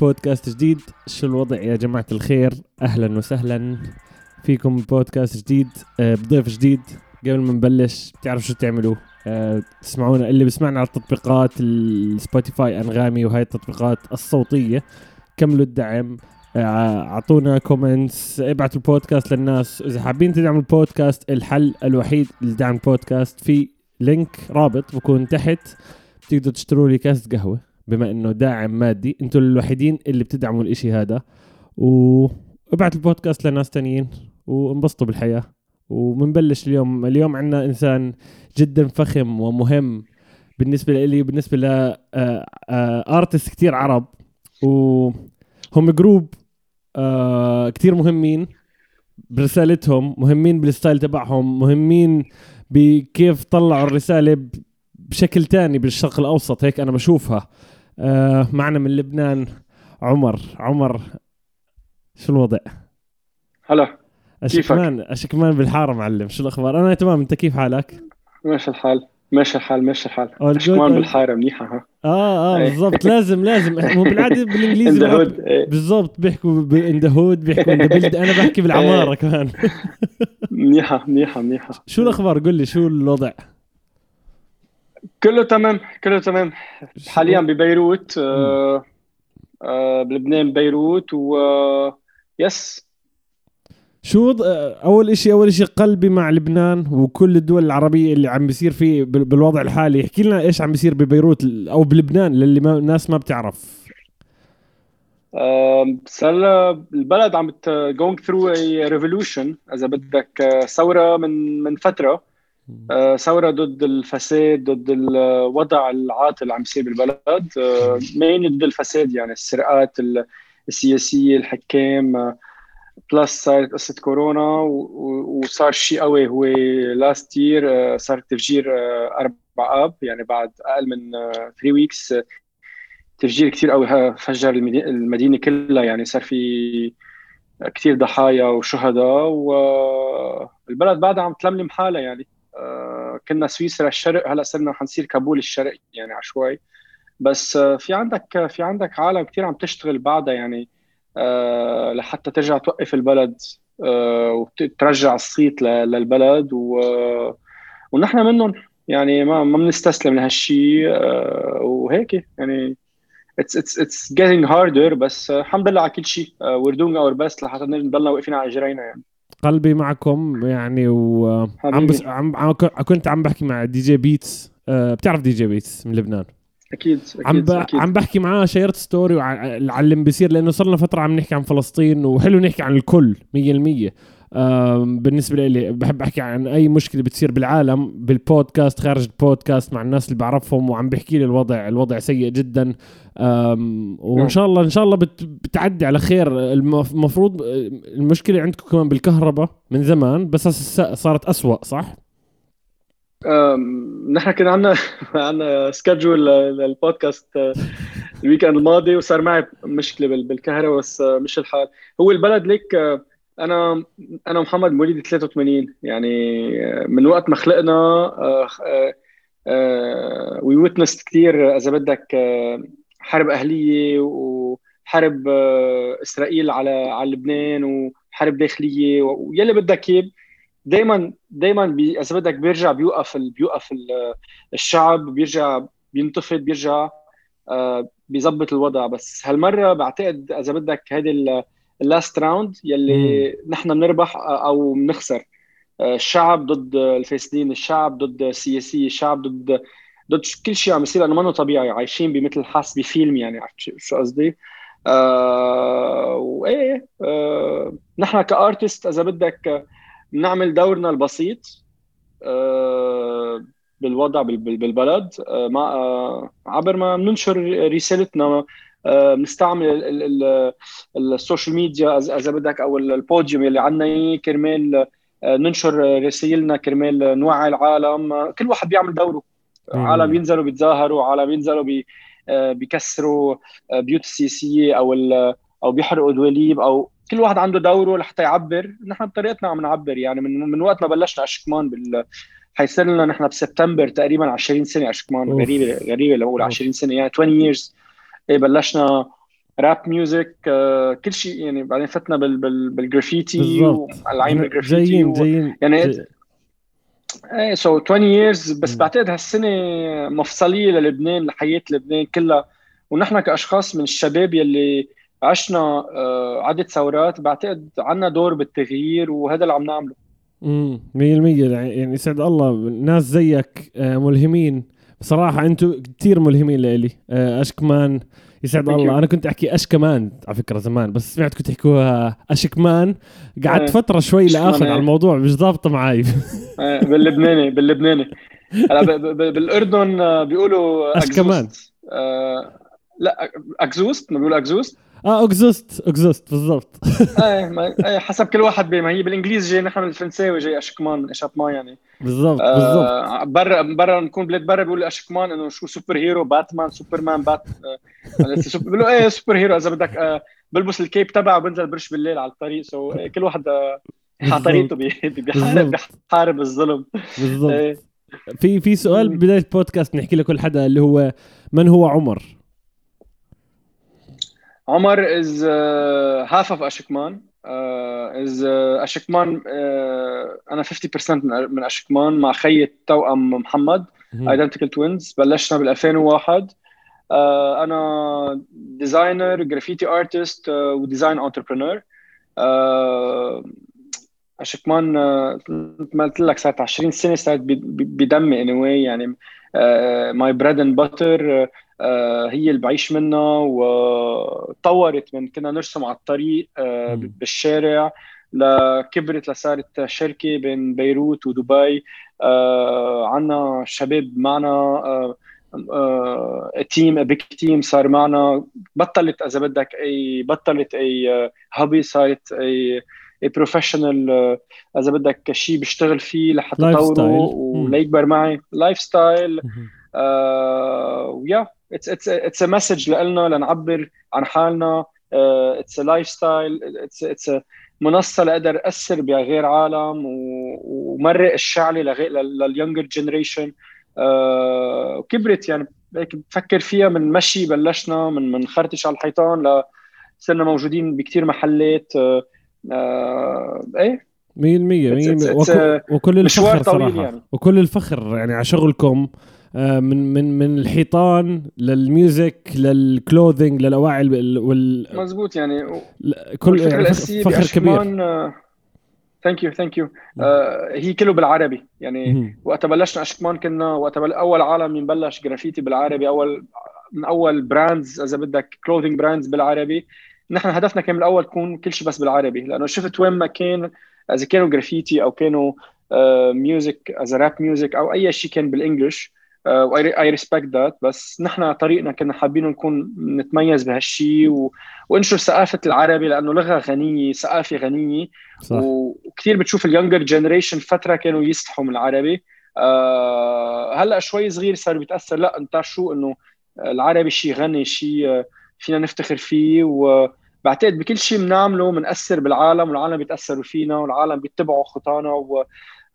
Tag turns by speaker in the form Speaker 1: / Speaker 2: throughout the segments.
Speaker 1: بودكاست جديد. شو الوضع يا جماعة الخير؟ أهلا وسهلا. فيكم بودكاست جديد آه، بضيف جديد. قبل ما نبلش بتعرفوا شو تعملوا؟ آه، تسمعونا اللي بسمعنا على التطبيقات السبوتيفاي أنغامي وهاي التطبيقات الصوتية. كملوا الدعم. آه، أعطونا comments ابعتوا البودكاست للناس. إذا حابين تدعموا البودكاست الحل الوحيد لدعم البودكاست في link رابط بكون تحت. تقدروا تشتروا لي كاسة قهوة. بما إنه داعم مادي أنتم الوحيدين اللي بتدعموا الإشي هذا. وابعت البودكاست لناس تانيين وانبسطوا بالحياة. وبنبلش اليوم. اليوم عندنا إنسان جدا فخم ومهم بالنسبة لي بالنسبة ل artist كتير عرب. وهم group آه كتير مهمين برسالتهم مهمين بال style تبعهم مهمين بكيف طلعوا الرسالة بشكل تاني بالشرق الأوسط. هيك أنا بشوفها. آه معنا من لبنان عمر. عمر شو الوضع؟
Speaker 2: هلا.
Speaker 1: أشكمان أشكمان بالحارة معلم. شو الأخبار؟ أنا تمام. أنت كيف حالك؟
Speaker 2: ماشي الحال. ماشي الحال ماشي الحال. أشكمان بالحارة منيحة ها؟
Speaker 1: آه آه إيه. بالضبط. لازم لازم. هو بالعادة بالإنجليزي
Speaker 2: إيه.
Speaker 1: بالضبط. بيحكوا ان ذا هود بيحكوا ذا أنا بحكي بالعمارة
Speaker 2: إيه.
Speaker 1: كمان.
Speaker 2: منيحة منيحة منيحة.
Speaker 1: شو الأخبار؟ قل لي شو الوضع؟
Speaker 2: كله تمام كله تمام. حاليا ببيروت آه آه بلبنان بيروت و آه يس.
Speaker 1: شو أول إشي أول إشي قلبي مع لبنان وكل الدول العربية اللي عم بيصير فيه بالوضع الحالي. احكي لنا إيش عم بيصير ببيروت أو بلبنان للي ما الناس ما بتعرف.
Speaker 2: صار البلد عم going through a revolution إذا بدك ثورة من من فترة. ثورة ضد الفساد ضد الوضع العاطل اللي عم يصير بالبلد. مين ضد الفساد يعني السرقات السياسية الحكام بلس صارت قصة كورونا وصار شيء قوي هو last year صار تفجير 4 آب يعني بعد أقل من 3 weeks تفجير كثير قوي فجر المدينة كلها. يعني صار في كثير ضحايا وشهداء والبلد بعدها عم تلملم حالها يعني. آه، كنا سويسرا الشرق هلأ صرنا حنصير كابول الشرق يعني عشوائي. بس آه، في عندك في عندك عالم كثير عم تشتغل بعدها يعني آه، لحتى ترجع توقف البلد وترجع الصيت للبلد و ونحن منهم يعني ما ما بنستسلم لهالشيء وهيك يعني it's it's it's getting harder بس الحمد لله على كل شيء we're doing our best لحتى نضلنا واقفين على اجرينا يعني.
Speaker 1: قلبي معكم يعني وعم بس عم كنت عم بحكي مع دي جي بيتس أه بتعرف دي جي بيتس من لبنان؟
Speaker 2: أكيد
Speaker 1: أكيد عم, ب... أكيد. عم بحكي معاه share story على اللي بيصير لأنه صرنا فترة عم نحكي عن فلسطين وحلو نحكي عن الكل 100% بالنسبة لي بحب أحكي عن أي مشكلة بتصير بالعالم بالبودكاست خارج البودكاست مع الناس اللي بعرفهم وعم بحكي لي الوضع الوضع سيء جدا. وإن نعم. شاء الله إن شاء الله بتعدي على خير. المفروض المشكلة عندكم كمان بالكهرباء من زمان بس صارت أسوأ صح؟
Speaker 2: نحن كان عندنا عندنا schedule للبودكاست آه، ال weekend الماضي وصار معي مشكلة بالكهرباء بس آه، مش الحال. هو البلد ليك آه، أنا أنا محمد مواليد 83 يعني من وقت ما خلقنا وي ويتنست كثير إذا بدك حرب أهلية وحرب إسرائيل على على لبنان وحرب داخلية ويلي بدك إياه. دائما دائما إذا بدك بيرجع بيوقف بيوقف الشعب بيرجع بينتفض بيرجع بيظبط الوضع. بس هالمرة بعتقد إذا بدك هيدي ال last round يلي نحن بنربح أو بنخسر. آه، الشعب ضد الفاسدين الشعب ضد السياسيه الشعب ضد ضد كل شيء عم يصير لأنه منه طبيعي عايشين بمثل حاس بفيلم يعني عرفت شو قصدي؟ آه وايه آه نحن ك artist إذا بدك بنعمل دورنا البسيط آه بالوضع بالبلد. آه ما آه عبر ما بننشر رسالتنا بنستعمل ال social media اذا بدك أو البوديوم اللي عندنا كرمال آه، ننشر رسائلنا كرمال نوعي العالم. كل واحد بيعمل دوره. عالم بينزلوا بيتظاهروا عالم بينزلوا بي آه، بيكسروا آه، بيوت السياسية أو أو بيحرقوا دواليب أو كل واحد عنده دوره لحتى يعبر. نحن بطريقتنا عم نعبر. يعني من من وقت ما بلشنا اشكمان بال حيصير لنا نحن بسبتمبر تقريبا 20 سنة اشكمان غريبه غريبة لو 20 سنة. يعني 20 years إيه بلشنا rap music كل شيء يعني بعدين فتنا بال بال بالجرافيتي والعين بالجرافيتي
Speaker 1: جايين
Speaker 2: و...
Speaker 1: جايين.
Speaker 2: يعني
Speaker 1: جاي-
Speaker 2: إيه so 20 years بس
Speaker 1: مم.
Speaker 2: بعتقد هالسنة مفصليه للبنان لحياة لبنان كلها. ونحن كأشخاص من الشباب يلي عشنا آه، عدة ثورات بعتقد عنا دور بالتغيير وهذا اللي عم نعمله.
Speaker 1: امم 100% يعني يسعد الله ناس زيك آه، ملهمين. بصراحة أنتم كثير ملهمين لإلي آه، اشكمان يسعد الله. أنا كنت أحكي اشكمان على فكرة زمان بس سمعت كنت تحكوها اشكمان قعدت
Speaker 2: إيه.
Speaker 1: فترة شوي لاخذ
Speaker 2: إيه.
Speaker 1: على الموضوع مش ضابطة معي
Speaker 2: آه، باللبناني باللبناني هلا بالأردن آه، بيقولوا. آه، لا exhaust ما بيقولوا exhaust
Speaker 1: آه exhaust exhaust بالضبط
Speaker 2: إيه ما- إيه، حسب كل واحد ما هي بالإنجليزي جاي نحن بالفرنساوي جاي اشكمان من échappement يعني
Speaker 1: بالضبط بالضبط
Speaker 2: آه، برا برا نكون بلاد برا بيقولوا اشكمان إنه شو super hero باتمان سوبرمان بات آه، super- بيقولوا إيه super hero إذا بدك آه، بلبس ال cape تبعه وبنزل برش بالليل على الطريق so كل واحد آه، على
Speaker 1: بالضبط.
Speaker 2: طريقته بي- بي- بيحارب
Speaker 1: بالضبط.
Speaker 2: بيحارب الظلم
Speaker 1: بالضبط
Speaker 2: إيه.
Speaker 1: في في سؤال
Speaker 2: مم.
Speaker 1: بداية البودكاست بنحكي لكل حدا اللي هو من هو عمر؟
Speaker 2: عمر is uh, half of Ashikman uh, is uh, Ashikman uh, أنا 50% من من Ashikman مع خيي التوأم محمد. identical twins. بلشنا بال 2001 uh, أنا designer graffiti artist و design entrepreneur اشكمان مثل ما قلت لك صارت 20 سنة صارت بدمي اني anyway. يعني my bread and butter هي اللي بعيش منها وتطورت من كنا نرسم على الطريق آه،. بالشارع لكبرت لصارت شركة بين بيروت ودبي آه، عنا شباب معنا آه، آه، team big team صار معنا بطلت إذا بدك أي بطلت أي hobby صارت أي professional إذا بدك شيء بشتغل فيه لحتى
Speaker 1: Lifestyle.
Speaker 2: طوره
Speaker 1: مم.
Speaker 2: وليكبر معي lifestyle.
Speaker 1: و
Speaker 2: yeah it's it's it's a message لنا لنعبر عن حالنا. it's a lifestyle it's it's منصة لأقدر اثر بغير عالم ومرق الشعلي لغير لل younger generation. وكبرت يعني هيك بفكر فيها من مشي بلشنا من من خرطش على الحيطان ل صرنا موجودين بكثير محلات. آه، إيه.
Speaker 1: 100% 100%
Speaker 2: It's- it's-
Speaker 1: وكل, الفخر صراحة.
Speaker 2: يعني.
Speaker 1: وكل الفخر يعني على شغلكم. من من من الحيطان لل music لل clothing للأواعي وال,
Speaker 2: مزبوط يعني.
Speaker 1: كل
Speaker 2: الفكرة
Speaker 1: يعني
Speaker 2: الاساسيه
Speaker 1: فخر كبير.
Speaker 2: thank you thank you هي كله بالعربي. يعني. وقت بلشنا اشكمان كنا وقت. أول عالم ينبلش جرافيتي بالعربي اول من أول brands إذا بدك clothing brands بالعربي. نحن هدفنا كان من الأول تكون كل شيء بس بالعربي لأنه شفت وين ما كان إذا كانوا جرافيتي أو كانوا music as rap music أو أي شيء كان بال English I respect that بس نحن طريقنا كنا حابين نكون نتميز بهالشيء و... وانشر ثقافة العربي لأنه لغة غنية ثقافة غنية.
Speaker 1: صح.
Speaker 2: وكثير بتشوف ال younger generation فترة كانوا يستحوا من العربي. آه هلأ شوي صغير صار بيتأثر. لأ انت شو؟ إنه العربي شيء غني شيء آه، فينا نفتخر فيه. وبعتقد بكل شيء بنعمله بنأثر بالعالم والعالم بيتأثروا فينا والعالم بيتبعوا خطانا. و...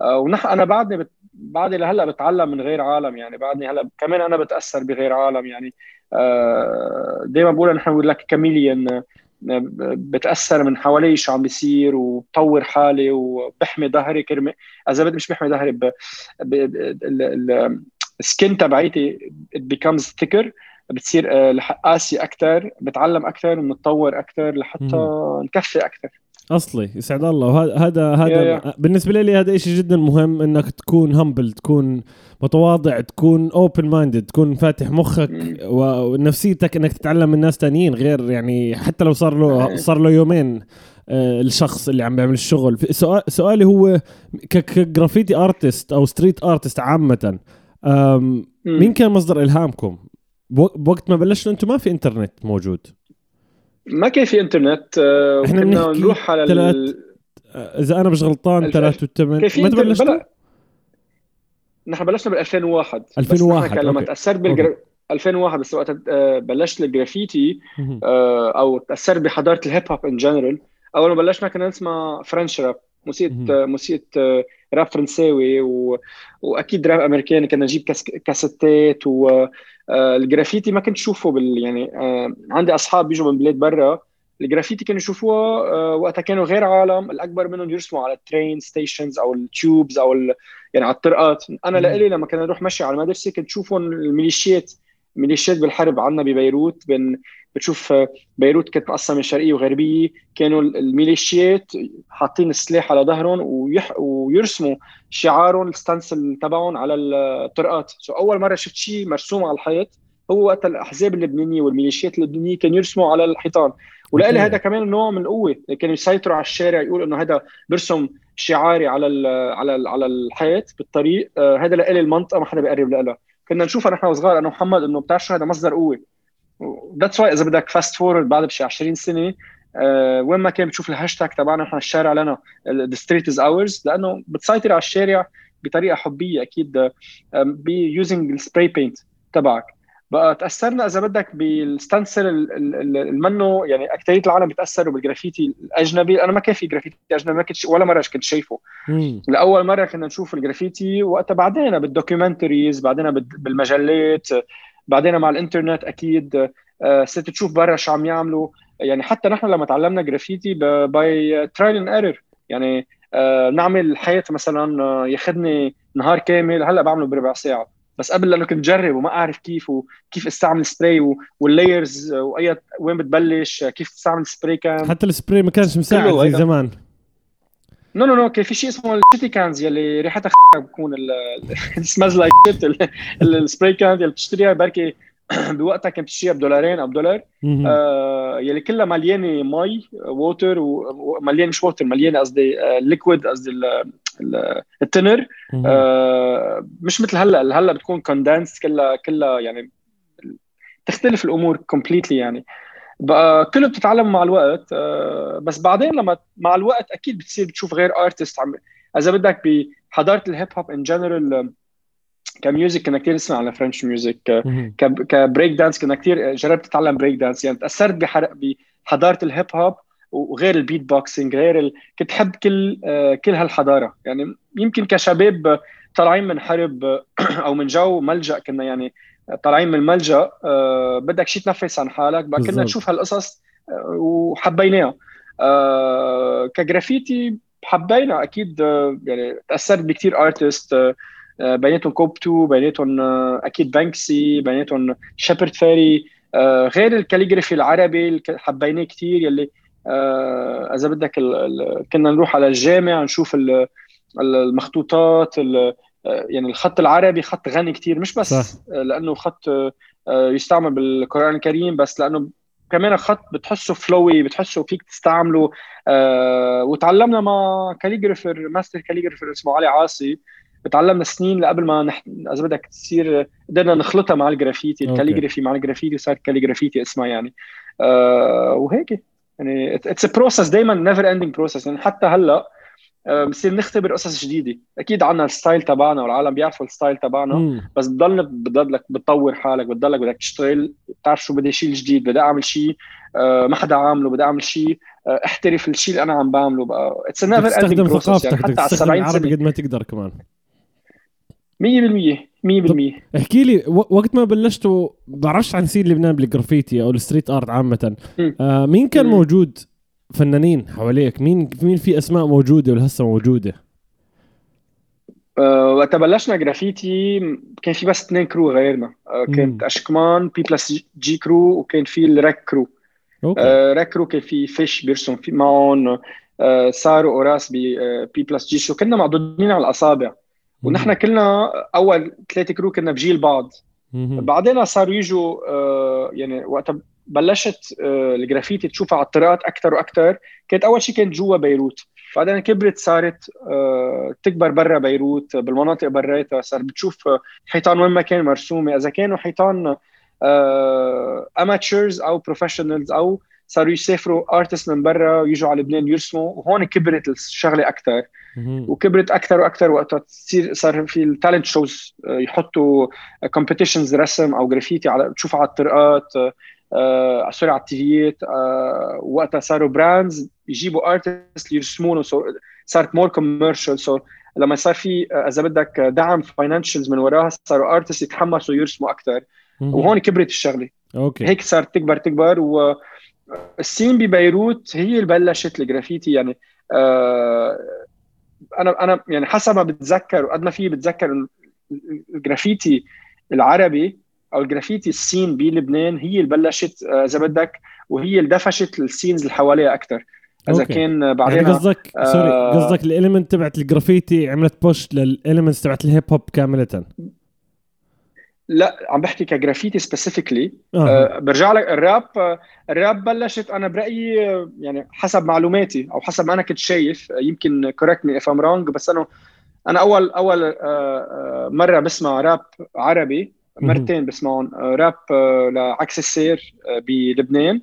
Speaker 2: آه، ونحن أنا بعدني بت... بعدني لهلأ بتعلم من غير عالم يعني. بعدني هلأ كمان أنا بتأثر بغير عالم يعني. آه، دائما بقول نحن بقول لك كاميليان بتأثر من حوالي شو عم بيصير وبطور حالي وبحمي ظهري كرمه إذا بدي مش بحمي ظهري ب... ب... ال... ال... السكين تبعيتي becomes thicker بتصير آه، قاسي أكثر بتعلم أكثر بنتطور أكثر لحتى. نكفي أكثر
Speaker 1: أصلي يسعد الله. وهذا هذا هذا بالنسبة لي هذا شيء جدا مهم إنك تكون humble تكون متواضع تكون open minded تكون فاتح مخك ونفسيتك إنك تتعلم من ناس تانيين غير يعني حتى لو صار له
Speaker 2: إيه.
Speaker 1: صار له يومين آه، الشخص اللي عم بيعمل الشغل. سؤالي هو ك graffiti artist أو street artist
Speaker 2: عامة.
Speaker 1: مين كان مصدر إلهامكم؟ بو- بوقت ما بلشنا أنتم ما في انترنت موجود.
Speaker 2: ما كان في انترنت آه، وكنا
Speaker 1: بنحكي
Speaker 2: نروح على
Speaker 1: تلات-
Speaker 2: ال...
Speaker 1: آه، إذا أنا مش غلطان
Speaker 2: الف-
Speaker 1: ثلاث وثمان
Speaker 2: كان في
Speaker 1: متى
Speaker 2: انترنت
Speaker 1: بلشتوا؟
Speaker 2: بلا... نحن بلشنا بال 2001 بس
Speaker 1: 2001
Speaker 2: نحن كان لما. تاثرت بالجرا... 2001 بس وقت آه، بلشت الجرافيتي أو تاثرت بحضارة ال hip hop in general أول ما بلشنا كنا نسمع French rap موسيقى موسيقى راب فرنساوي و... وأكيد راب أمريكاني كنا نجيب كاس... كاسيتات والجرافيتي ما كنت شوفه بال يعني عندي أصحاب بيجوا من بلاد برا. الجرافيتي كانوا يشوفوها وقتها كانوا غير عالم. الأكبر منهم يرسموا على ال train stations أو ال tubes أو ال... يعني على الطرقات. أنا لإلي لما كنا نروح مشي على المدرسة كنت شوفهم الميليشيات ميليشيات بالحرب عندنا ببيروت بين بتشوف بيروت كانت مقسمة شرقية وغربية كانوا الميليشيات حاطين السلاح على ظهرهم ويح... ويرسموا شعارهم ال stencil تبعهم على الطرقات. so أول مرة شفت شيء مرسوم على الحيط هو وقت الأحزاب اللبنانية والميليشيات اللبنانية كانوا يرسموا على الحيطان. ولإلي هذا كمان نوع من القوه كانوا يسيطروا على الشارع يقول إنه هذا برسم شعاري على ال على ال على الحيط بالطريق. آه هذا لإلي المنطقة ما حدا بيقرب لها كنا نشوفها نحن وصغار أنا ومحمد إنه بتعرف شو هذا مصدر قوة؟ that's why إذا بدك fast forward بعد بشي 20 سنة أه وين ما كان بتشوف الهاشتاج تبعنا نحن الشارع لنا the street is ours لأنه بتسيطر على الشارع بطريقة حبية أكيد by using ال spray paint تبعك. بقى تأثرنا إذا بدك بال stencil المنو يعني اكثريه العالم بيتاثروا بالجرافيتي الأجنبي. أنا ما كان في جرافيتي أجنبي ما كنت ولا مرة كنت شايفه. مم. لأول مرة كنا نشوف الجرافيتي وقتها بعدين بال documentaries بعدين بالمجلات بعدين مع الإنترنت أكيد آه، صرت تشوف برا شو عم يعملوا. يعني حتى نحن لما تعلمنا جرافيتي by trial and error يعني آه، نعمل حيط مثلا آه، ياخذني نهار كامل. هلأ بعمله بربع ساعة. بس قبل لأنه كنت جرب وما أعرف كيف وكيف استعمل spray والـ layers و اي وين بتبلش كيف تستعمل spray can.
Speaker 1: حتى السبراي ما كانش مساعد زي زمان.
Speaker 2: no no no كان في شيء اسمه الـ shitty cans يلي ريحتها بكون سماز لايك شيت السبراي كانز يلي بتشتريها بركي بوقتها كانت بتشتريها بدولارين أو بدولار آه يلي كلها مليانه مي water ومليانه مش water مليانه قصدي liquid قصدي الـ thinner آه مش مثل هلا هلا بتكون condensed كلها كلها يعني تختلف الأمور completely يعني بقى كله بتتعلم مع الوقت آه، بس بعدين لما مع الوقت أكيد بتصير بتشوف غير artist عم إذا بدك بحضاره الهيب هوب in general كـ music كنا كثير نسمع على French music كـ breakdance كنا كثير جربت أتعلم بريك دانس. يعني تأثرت بحضاره الهيب هوب وغير الـ beatboxing غير ال... كنت حب كل آه، كل هالحضارة. يعني يمكن كشباب طالعين من حرب أو من جو ملجأ كنا يعني طالعين من الملجأ آه بدك شيء تنفس عن حالك بقى كنا نشوف هالقصص آه وحبيناها. آه كجرافيتي حبينا أكيد يعني تأثرت بكثير artist بيناتهم كوب 2 بيناتهم أكيد بانكسي بيناتهم شيبرد فيري غير الـ calligraphy العربي اللي حبيناه كثير يلي إذا بدك كنا نروح على الجامع نشوف المخطوطات يعني الخط العربي خط غني كتير مش بس صح. لأنه خط آه، يستعمل بالقرآن الكريم بس لأنه كمان خط بتحسه flowy بتحسه فيك تستعمله. آه وتعلمنا مع calligrapher master calligrapher اسمه علي عاصي تعلمنا سنين قبل ما نح... إذا بدك تصير قدرنا نخلطها مع الجرافيتي الـ calligraphy مع الجرافيتي صار calligraffiti اسمها يعني. آه وهيك. يعني it's process دائما never ending process يعني حتى هلأ آه، بصير نختبر قصص جديدة. أكيد عندنا الـ style تبعنا والعالم بيعرفوا الـ style تبعنا. بس بضل بضلك بتطور حالك بتضلك بدك تشتغل بتعرف شو بدي شيء جديد بدي أعمل شيء آه، ما حدا عامله بدي أعمل شيء آه، أحترف الشيء اللي أنا عم بعمله بقى. it's never
Speaker 1: ending process يعني حتى على 70 سنه قد ما تقدر كمان.
Speaker 2: 100% 100%
Speaker 1: احكي لي وقت ما بلشتوا بعرفش عن scene لبنان بالجرافيتي أو الـ street art عامة. آه مين كان م. موجود فنانين حواليك مين مين في أسماء موجودة ولهسه موجودة؟
Speaker 2: أه وقت بلشنا جرافيتي كان في بس اثنين كرو غيرنا. أه كانت أشكمان بي بلس جي كرو وكان في الريك كرو أوكي. أه ريك كرو كان في فيش بيرسم في معهم أه سارو وراس بي أه بلس جي شو كنا معدودين على الأصابع. ونحن كلنا أول ثلاثة كرو كنا بجيل بعض. بعدين صاروا يجوا أه يعني وقت بلشت آه، الجرافيتي تشوفها على الطرقات أكثر وأكثر كانت أول شيء كانت جوا بيروت. بعدين كبرت صارت آه، تكبر برا بيروت. بالمناطق بريتها صار بتشوف حيطان وين ما كان مرسومة. إذا كانوا حيطان amateurs آه، أو professionals أو صاروا يسافروا artist من برا ويجوا على لبنان يرسموا وهون كبرت الشغلة أكثر وكبرت أكثر وأكثر وقتها تصير صار في الـ talent shows يحطوا competitions رسم أو جرافيتي على تشوفها على الطرقات. آه sorry على الـ TVيات آه وقتها صاروا brands يجيبوا artist يرسموا له صارت more commercial so لما صار في إذا بدك دعم financials من وراها صاروا artist يتحمسوا يرسموا أكثر وهون كبرت الشغلة.
Speaker 1: okay.
Speaker 2: هيك صارت تكبر تكبر. والـ scene ببيروت هي اللي بلشت الجرافيتي. يعني آه أنا أنا يعني حسب ما بتذكر وقد ما في بتذكر الجرافيتي العربي أو الجرافيتي الـ scene بلبنان هي اللي بلشت إذا بدك وهي اللي دفشت الـ scenes اللي حواليها أكثر إذا
Speaker 1: okay.
Speaker 2: كان بعدين
Speaker 1: يعني قصدك
Speaker 2: آه،
Speaker 1: sorry قصدك الـ element تبعت الجرافيتي عملت push للـ elements تبعت الهيب هوب كاملة
Speaker 2: لا عم بحكي كجرافيتي specifically
Speaker 1: آه.
Speaker 2: آه برجع لك الراب آه، الراب بلشت أنا برأيي آه، يعني حسب معلوماتي أو حسب ما أنا كنت شايف آه، يمكن correct me if I'm wrong بس أنا أنا أول أول آه، آه، مرة بسمع راب عربي مرتين بسمعهم آه، راب آه، لعكس السير آه، بلبنان.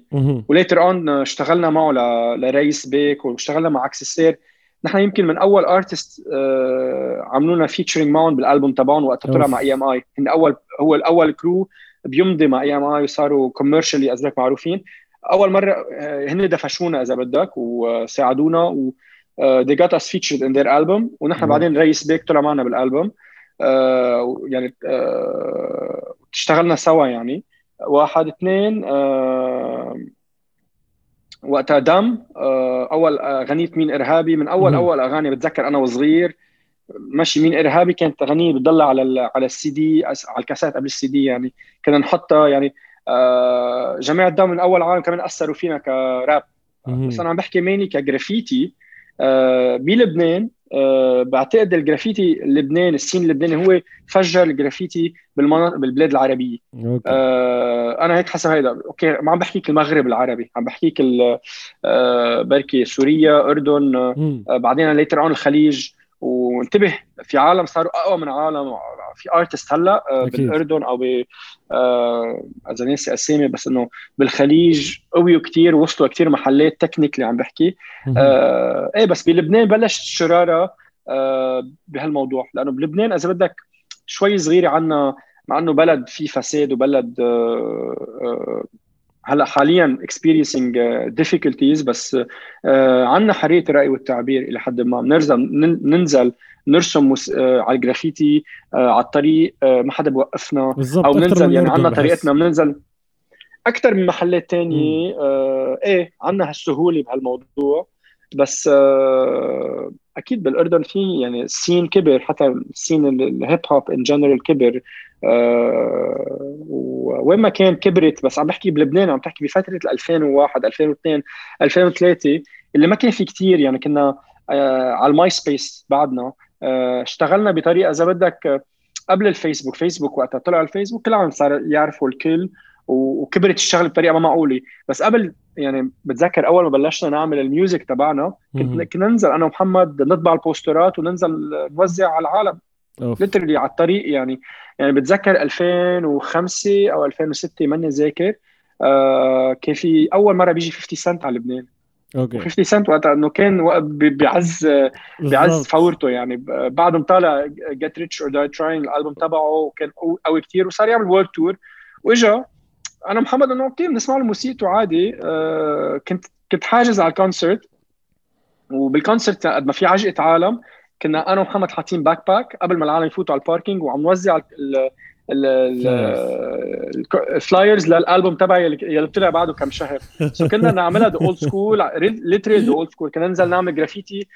Speaker 1: و
Speaker 2: later on اشتغلنا معه لريس بيك واشتغلنا مع عكس السير. نحن يمكن من أول artist عملوا لنا featuring معهم بالالبوم تبعهم وقت طلع. مع EMI هن أول هو الأول crew بيمضي مع EMI وصاروا commercially ازرق معروفين. أول مرة هن دفشونا إذا بدك وساعدونا و they got us featured in their album. ونحن. بعدين ريس بيك طلع معنا بالالبوم يعني آه، اشتغلنا سوا يعني واحد اثنين آه، وقتها دم آه، أول أغنية مين إرهابي من أول
Speaker 1: مم.
Speaker 2: أول أغاني بتذكر أنا وصغير ماشي مين إرهابي كانت أغنية بتضل على على السي دي على الكاسات قبل السي دي يعني كنا نحطها يعني آه، جماعة دم من أول عالم كمان أثروا فينا كراب. بس أنا عم بحكي mainly كجرافيتي آه، بلبنان آه، بعتقد الجرافيتي اللبناني ال scene اللبناني هو فجر الجرافيتي بالمناطق بالبلاد العربية.
Speaker 1: okay.
Speaker 2: آه، أنا هيك حسب هيدا okay ما عم بحكيك المغرب العربي عم بحكيك ال- آه، بركي سوريا أردن
Speaker 1: مم.
Speaker 2: بعدين later on الخليج. وانتبه في عالم صاروا أقوى من عالم في artists هلا آه،. بالأردن أو ب آه، إذا ناسي أسامي بس إنه بالخليج قويوا كثير وصلوا كثير محلات technically عم بحكي. آه إيه بس بلبنان بلشت الشراره آه بهالموضوع لأنه بلبنان إذا بدك شوي صغيرة عنا مع إنه بلد فيه فساد وبلد آه آه هلا حاليا experiencing آه، difficulties بس آه عنا حرية الراي والتعبير إلى حد ما. نن- ننزل نرسم مس- آه على الجرافيتي على الطريق ما حدا بوقفنا
Speaker 1: أو
Speaker 2: بننزل يعني عندنا. طريقتنا بننزل أكثر من محلات تانية. آه إيه عندنا هالسهولة بهالموضوع. بس آه أكيد بالأردن في يعني ال scene كبر حتى ال scene ال- ال hip hop in general كبر. آه وين ما كان كبرت بس عم بحكي بلبنان عم بحكي بفترة 2001 2002 2003 اللي ما كان في كتير يعني كنا آه على ال Myspace بعدنا آه اشتغلنا بطريقة إذا بدك آه، قبل الفيسبوك فيسبوك وقتها طلع الفيسبوك كل عالم صار يعرفوا الكل وكبرت الشغلة بطريقة ما معقولة بس قبل يعني بتذكر أول ما بلشنا نعمل ال music تبعنا كنت. كنا ننزل أنا ومحمد نطبع ال posterات وننزل نوزع على العالم. literally على الطريق يعني يعني بتذكر 2005 أو 2006 ماني ذاكر آه كان في أول مرة بيجي 50 سنت على لبنان.
Speaker 1: okay.
Speaker 2: 50 سنت وقتها إنه كان وقت بعز بعز. فورته يعني. بعد ما طالع Get Rich or Die Tryin' الألبوم تبعه كان قوي- قوي كثير وصار يعمل world tour وإجا أنا محمد إنه okay بنسمع له موسيقته عادي آه كنت كنت حاجز على ال concert وبال concert قد ما في عجقة عالم كنا أنا ومحمد حاطين backpack قبل ما العالم يفوتوا على ال parking وعم نوزع ال- ال- ال- ال flyers للألبوم تبعي يلي يلي طلع بعده كم شهر. so كنا نعملها the old school literal the old school كنا ننزل نعمل جرافيتي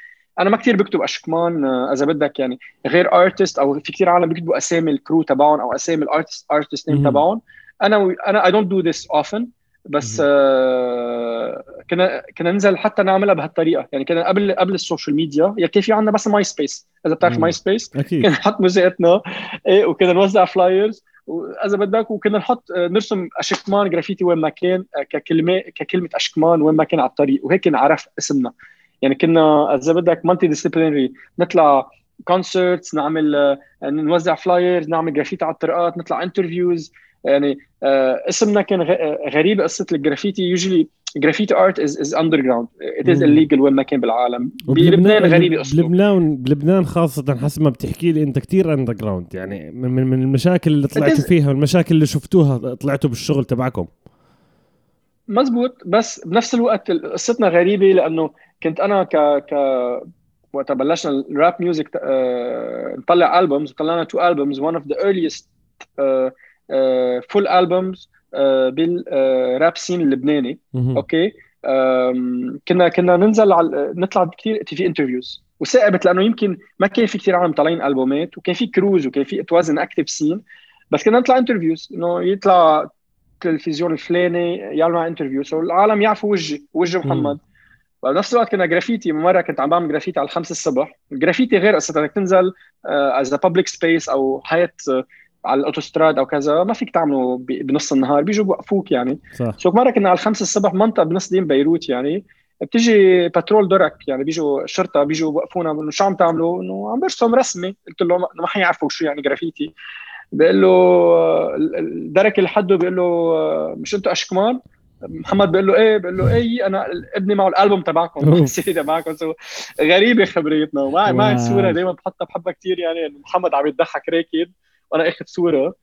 Speaker 2: أنا ما كثير بكتب أشكمان آه، إذا بدك يعني. غير artist أو في كثير عالم بيكتبوا أسامي ال crew تبعهم أو أسامي ال artist artist
Speaker 1: name.
Speaker 2: تبعهم. أنا. أنا I don't do this often بس. آه كنا كنا ننزل حتى نعملها بهالطريقة. يعني كنا قبل قبل ال social media. يعني كان في عندنا بس Myspace إذا بتعرف.
Speaker 1: Myspace
Speaker 2: كنا نحط موسيقتنا إيه وكنا نوزع flyers وإذا بدك وكنا نحط آه، نرسم أشكمان جرافيتي وين ما كان آه، ككلمه ككلمة أشكمان وين ما كان على الطريق. وهيك نعرف اسمنا. يعني كنا إذا بدك multidisciplinary نطلع concerts نعمل نوزع flyers نعمل جرافيتي على الطرقات نطلع interviews يعني آه، اسمنا كان آه، غريب قصة ال graffiti. usually graffiti art is is underground it
Speaker 1: is.
Speaker 2: illegal وين ما كان بالعالم. بلبنان غريبه قصته.
Speaker 1: بلبنان بلبنان خاصة حسب ما بتحكي لي انت كتير underground يعني من, من, المشاكل اللي طلعتوا
Speaker 2: is-
Speaker 1: فيها والمشاكل اللي شفتوها طلعتوا بالشغل تبعكم.
Speaker 2: مزبوط. بس بنفس الوقت قصتنا غريبة لأنه كنت أنا ك ك وقت بلشنا ال rap music آه، نطلع albums طلعنا two albums one of the earliest full albums بال rap scene اللبناني okay؟ كنا كنا ننزل على نطلع كثير في interviews وثائبت لأنه يمكن ما كان في كثير عالم طالعين ألبومات وكان في crews وكان في it was an active scene بس كنا نطلع interviews إنه يطلع التلفزيون الفلاني يعمل مع interview so العالم يعرفوا وجهي وجه محمد. بنفس الوقت كنا جرافيتي مرة كنت عم بعمل جرافيتي على الخمسة الصبح. الجرافيتي غير قصه إنك تنزل is public space أو حياة على الأوتوستراد أو كذا ما فيك تعمله بنص النهار بيجوا بوقفوك يعني. صح. so مرة كنا على الخمسة الصبح منطقة بنص دين بيروت يعني. بتيجي patrol درك يعني بيجوا الشرطه بيجوا بوقفونا انه شو عم تعملوا؟ انه عم برسم رسمي قلت له ما حيعرفوا شو يعني جرافيتي. بيقول له درك اللي حده بيقول له مش أنتوا اشكمان محمد بيقول له إيه؟ بيقول له إيه أنا ابني معه الألبوم تبعكم السي تبعكم. so غريبة خبريتنا ومعي معي صورة دائما بحطها بحبها كثير يعني محمد عم يضحك راكد وأنا اخذ صورة.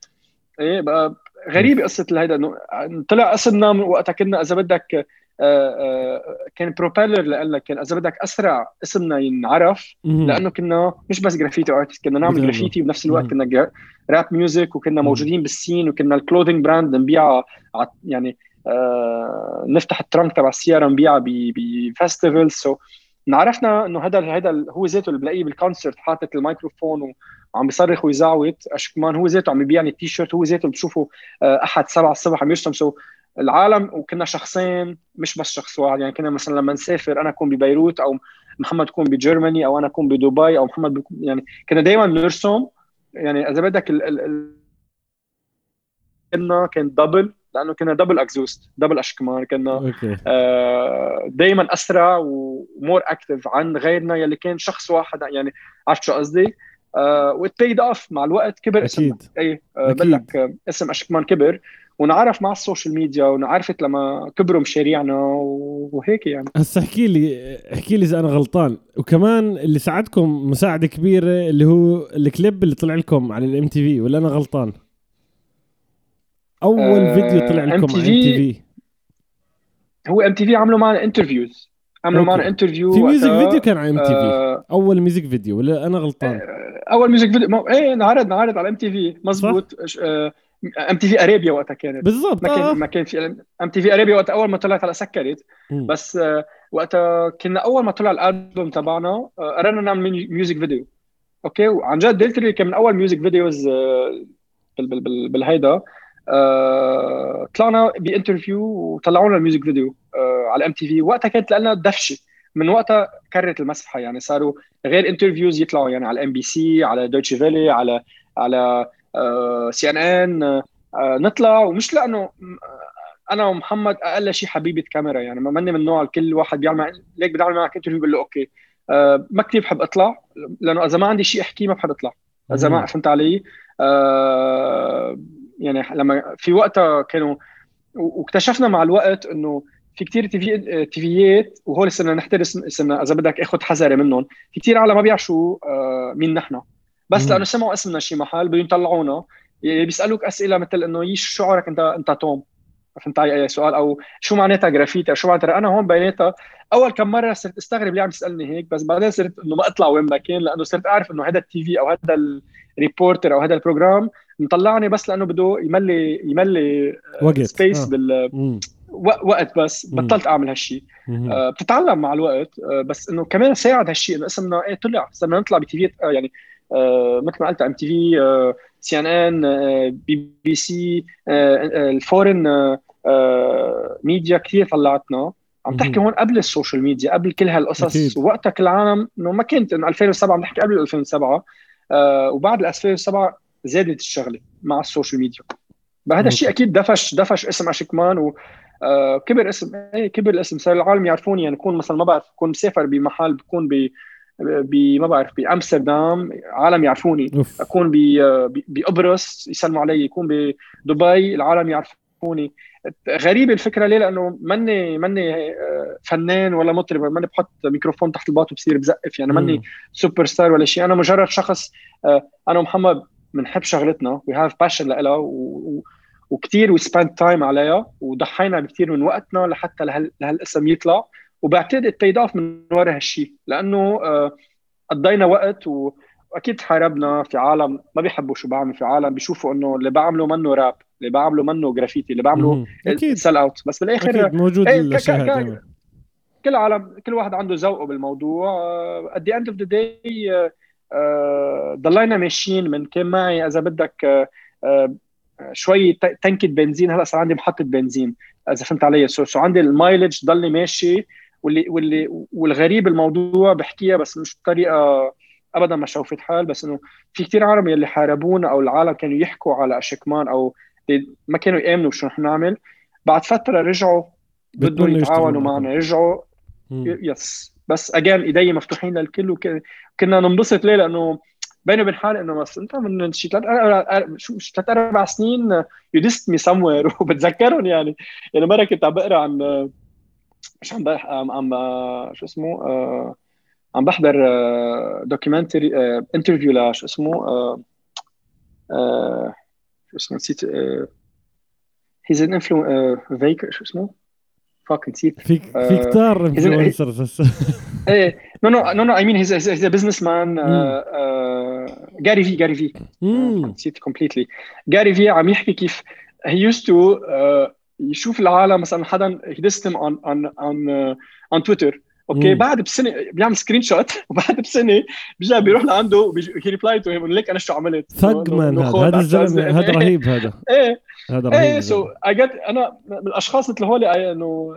Speaker 2: إيه بقى غريبة قصة هيدا إنه طلع اسمنا وقتها كنا إذا بدك آه، آه، كان propeller لك كان إذا بدك أسرع اسمنا ينعرف لأنه كنا مش بس graffiti artists كنا نعمل جرافيتي وبنفس الوقت كنا rap music وكنا موجودين بال scene وكنا ال clothing brand نبيعها يعني آه نفتح ال trunk تبع السيارة نبيعها ب festival so عرفنا إنه هذا هذا هو ذاته اللي بلاقيه بال concert حاطط الميكروفون وعم بيصرخ ويزعوط. اشكمان هو ذاته عم يبيعني التيشيرت هو ذاته بتشوفه آه أحد سبعة الصبح عم يرسم. so العالم وكنا شخصين مش بس شخص واحد. يعني كنا مثلا لما نسافر أنا أكون ببيروت أو محمد يكون ب Germany أو أنا أكون بدبي أو محمد بيكون يعني كنا دائما نرسم يعني إذا بدك ال ال كان double لأنه كنا double exhaust double أشكمان كنا آه دائما أسرع و more active عن غيرنا يلي كان شخص واحد يعني عرفت شو قصدي؟ آه و it paid off مع الوقت كبر اسمنا أكيد. اي آه بقول لك اسم أشكمان كبر ونعرف مع ال social media ونعرفت لما كبروا مشاريعنا وهيك يعني.
Speaker 1: هسا احكي لي احكي لي إذا أنا غلطان. وكمان اللي ساعدكم مساعدة كبيرة اللي هو الكليب اللي طلع لكم على ال MTV ولا أنا غلطان؟ أول آه فيديو طلع لكم ام تي في
Speaker 2: هو ام تي في عملوا معنا انترفيوز عملوا معنا interview
Speaker 1: في music video كان على MTV أول music video ولا أنا غلطان؟
Speaker 2: آه أول music video إيه انعرض انعرض على ام تي في مضبوط آه ام تي في ارابيا وقتها كانت.
Speaker 1: بالضبط
Speaker 2: ما كان آه. ما كان في MTV Arabia وقتها أول ما طلعت على سكرت بس آه وقتها كنا أول ما طلع الألبوم تبعنا آه قررنا نعمل music video okay؟ وعن جد literally كان من أول music videos آه بال بال بال بالهيدا. آه طلعنا بانترفيو وطلعوا لنا الميوزك فيديو آه على ام تي في وقتها كانت لنا دفشة. من وقتها كررت المسحة يعني صاروا غير انترفيوز يطلعوا يعني على الام بي سي على دوتشي فيلي على على سي ان ان نطلع. ومش لأنه أنا ومحمد أقل شيء حبيبة كاميرا يعني ما مني من نوع كل واحد بيعمل ليك بدي اعمل معك انترفيو بقول له أوكي. آه، ما كثير بحب أطلع لأنه إذا ما عندي شيء أحكيه ما بحب أطلع. إذا ما فهمت علي؟ آه، يعني لما في وقتها كانوا واكتشفنا مع الوقت إنه في كثير TV تيفيات وهول صرنا نحترس صرنا إذا بدك اخذ حذري منهم في كثير عالم ما بيعرفوا آه، مين نحن. بس لأنه سمعوا اسمنا شي محل بدهم يطلعونا. بيسألوك أسئلة مثل إنه يش شو شعورك انت أنت twin؟ فهمت علي أي سؤال؟ أو شو معناتها جرافيتي؟ أو شو معناتها أنا هون بيناتها أول كم مرة صرت أستغرب ليه عم يسالني هيك بس بعدين صرت إنه ما أطلع وين ما كان لأنه صرت أعرف إنه هذا ال TV أو هذا ال reporter أو هذا ال program مطلعني بس لأنه بده يملي يملي
Speaker 1: وقت.
Speaker 2: space آه. بالوقت بس. بطلت أعمل هالشيء آه بتتعلم مع الوقت آه بس إنه كمان ساعد هالشيء إنه اسمنا إيه طلع. صرنا نطلع ب TV آه يعني آه، مثل ما قلت إم تي في سي إن إن بي بي سي الفورن ميديا كثير طلعتنا. عم تحكي هون قبل ال social media قبل كل هالقصص. ووقتها كل العالم إنه ما كنت إنه 2007 عم نحكي قبل 2007 آه، وبعد 2007 زادت الشغلة مع ال social media. هذا الشيء أكيد دفش دفش اسم اشكمان و آه، كبر اسم إيه كبر الاسم. صار العالم يعرفوني يعني بكون مثلا ما بعرف بكون مسافر بمحل بكون ب ما بعرف بأمستردام عالم يعرفوني. أوف. أكون بقبرص يسلموا علي. يكون بدبي العالم يعرفوني. غريبه الفكرة ليه؟ لأنه ماني ماني آه، فنان ولا مطرب ماني بحط ميكروفون تحت الباط وبصير بزقف. يعني ماني سوبر ستار ولا شيء. أنا مجرد شخص آه، أنا ومحمد بنحب شغلتنا. we have passion لها وكثير we spend time عليها وضحينا بكثير من وقتنا لحتى لهالاسم يطلع. وبعتقد paid off من ورا هالشيء لأنه آه قضينا وقت و... وأكيد تحاربنا في عالم ما بيحبوا شو بعمل في عالم بيشوفوا إنه اللي بعمله منه راب اللي بعمله منه جرافيتي اللي بعمله sell out بس بالآخر
Speaker 1: أكيد موجود إيه ك...
Speaker 2: كل عالم كل واحد عنده ذوقه بالموضوع. at the end of the day آه، ضلينا ماشيين من كان معي. إذا بدك آه، آه، شوي تنكة بنزين. هلأ صار عندي محطة بنزين إذا فهمت علي. so, so عندي ال mileage ضلني ماشي. واللي واللي والغريب الموضوع بحكيها بس مش بطريقة ابدا ما شوفت حال. بس إنه في كثير عالم يلي حاربونا أو العالم كانوا يحكوا على أشكمان أو ما كانوا يآمنوا شو رح نعمل. بعد فترة رجعوا بدهم يتعاونوا معنا. رجعوا. yes بس again إيدي مفتوحين للكل وكنا ننبسط ليه؟ لأنه بيني وبين حالي إنه بس أنت من شي ثلاث شو ثلاث أربع سنين you dissed me somewhere وبتذكرهم يعني؟ يعني مرة كنت عم بقرأ عن مش عم عم, عم شو اسمه؟ آه، عم بحضر documentary آه، interview آه، لشو اسمه؟ شو اسمه؟ نسيت he's an influ شو اسمه؟ fuck نسيت
Speaker 1: في في كثار influencers
Speaker 2: إيه no no no no اي مين he's he's businessman Gary Vee Gary Vee نسيت completely Gary Vee عم يحكي كيف he used to يشوف العالم مثلا حدا he dissed him on on on on Twitter okay بعد بسنة بيعمل screenshot وبعد بسنة بيرجع بيروح لعنده he reply to him like أنا شو عملت؟
Speaker 1: sick man هذا. الزلمة. هذا رهيب هذا.
Speaker 2: إيه. هذا رهيب إيه so I get أنا من الأشخاص مثل هول انه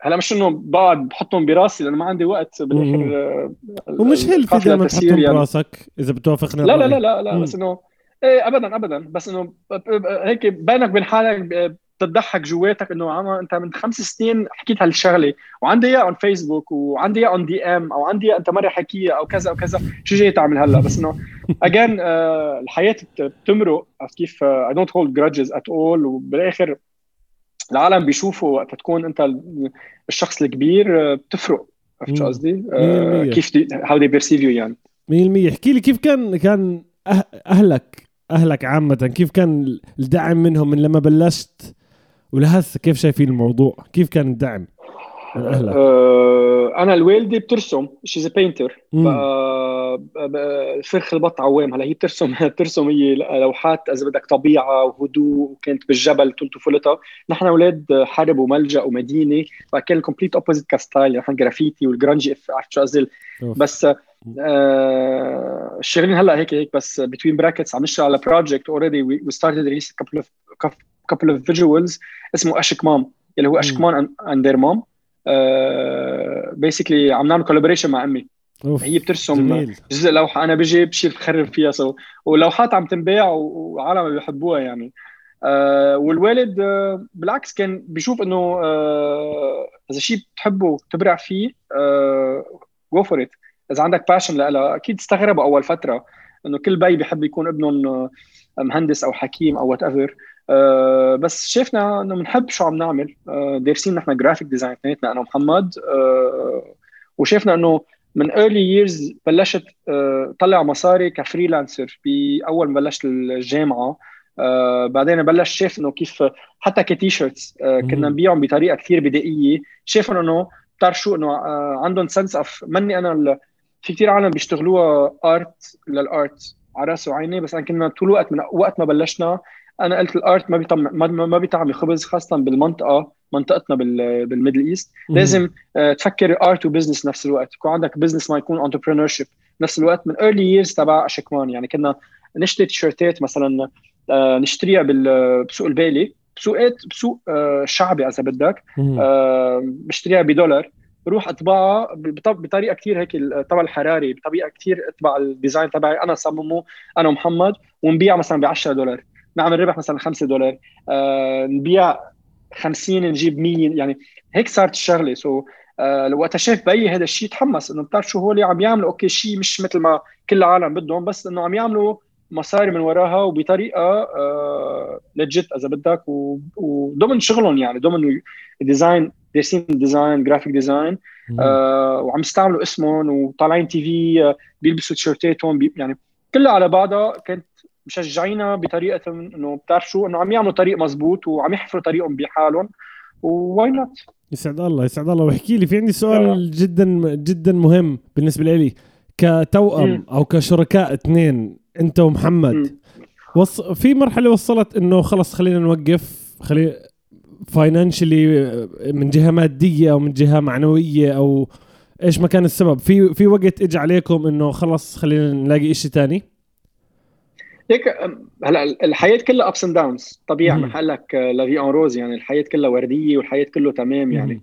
Speaker 2: هلا مش إنه بقعد بحطهم براسي لأنه ما عندي وقت بالآخر
Speaker 1: آه، ومش healthy دائما تحطهم يعني. براسك إذا بتوافقني
Speaker 2: لا لا لا لا, لا بس انه إيه ابدا ابدا بس إنه هيك بينك وبين حالك بتضحك جواتك إنه عم أنت من خمس سنين حكيت هالشغلة. وعندي إياها on Facebook وعندي إياها on DM أو عندي أنت مرة حكيها أو كذا أو كذا. شو جاي تعمل هلأ؟ بس إنه again آه الحياة بتمرق. كيف؟ I don't hold grudges at all وبالآخر العالم بيشوفوا وقت تكون أنت الشخص الكبير آه، بتفرق. عرفت شو قصدي؟ آه كيف هاو دي بيرسيف يو يعني.
Speaker 1: 100% احكي لي كيف كان كان أه-، أهلك أهلك عامة كيف كان الدعم منهم من لما بلشت ولهسه كيف شايفين الموضوع؟ كيف كان الدعم؟ من اهلك؟
Speaker 2: أه أنا الوالده بترسم شيز بينتر فرخ البط عوام هلا هي بترسم بترسم هي لوحات إذا بدك طبيعة وهدوء وكانت بالجبل طول طفولتها نحن أولاد حرب وملجأ ومدينة فكان ال complete opposite ك style نحن graffiti وال grungy عرفت شو قصدي بس آه الشغلين هلا هيك هيك بس between brackets عم نشتغل على project already we started release couple of couple of visuals اسمه اشك مام اللي هو اشكمان and their mom basically عم نعمل collaboration مع أمي. أوف. هي بترسم جميل. جزء لوحة أنا بجي بشيل بخرب فيها so ولوحات عم تنباع وعالم بيحبوها يعني. آه والوالد آه بالعكس كان بيشوف إنه آه إذا شيء بتحبه تبرع فيه go for it إذا عندك passion لها أكيد استغربوا أول فترة إنه كل بي بيحب يكون ابنهم آه، مهندس أو حكيم أو whatever أه بس شفنا إنه بنحب شو عم نعمل. أه دارسين نحن graphic design اثنيناتنا أنا ومحمد. أه وشفنا إنه من early years بلشت أه طلع مصاري ك freelancer باول ما بلشت الجامعة أه بعدين بلش شاف إنه كيف حتى ك T-shirts أه كنا نبيعهم بطريقة كثير بدائية. شافوا إنه بتعرف شو إنه عندهم sense of money أنا في كثير عالم بيشتغلوها art لل art على رأسي وعيني بس أنا كنا طول الوقت من وقت ما بلشنا أنا قلت ال art ما بيطعم ما, ما بيطعمي خبز خاصة بالمنطقة منطقتنا بال Middle East. لازم آه، تفكر art و business نفس الوقت. يكون عندك business ما يكون entrepreneurship نفس الوقت. من early years تبع اشكمان يعني كنا نشتري تيشيرتات مثلا آه، نشتريها بسوق البالي. بسوقات بسوق آه، شعبي إذا بدك. بشتريها بدولار. بروح أطبعها بطريقة كثير هيك طبع الحراري بطريقة كثير أطبع ال design تبعي. أنا صممه أنا ومحمد ونبيع مثلا ب 10 دولار. نعمل ربح مثلا 5 دولار. آه نبيع 50 نجيب 100 يعني هيك صارت الشغلة. so آه وقتها شاف بي هذا الشيء تحمس إنه بتعرف شو هو عم يعملوا okay شيء مش مثل ما كل العالم بدهم بس إنه عم يعملوا مصاري من وراها وبطريقة آه legit إذا بدك. وضمن شغلهم يعني ضمن design دارسين design graphic design آه وعم يستعملوا اسمهم وطالعين TV آه بيلبسوا تيشيرتاتهم بي يعني كلها على بعضها كانت مشجعينا بطريقة إنه بتعرف شو إنه عم يعملوا طريق مزبوط وعم يحفروا طريقهم بحالهم. و why not
Speaker 1: يسعد الله يسعد الله. واحكي لي في عندي سؤال آه. جدا جدا مهم بالنسبة لي. كتوأم أو كشركاء اثنين أنت ومحمد وص... في مرحلة وصلت إنه خلص خلينا نوقف خلي financially من جهة مادية أو من جهة معنوية أو إيش ما كان السبب. في في وقت إجى عليكم إنه خلص خلينا نلاقي شيء ثاني
Speaker 2: هيك هلأ الحياة كلها ups and downs طبيعي محل لك la vie en rose يعني الحياة كلها وردية والحياة كله تمام يعني.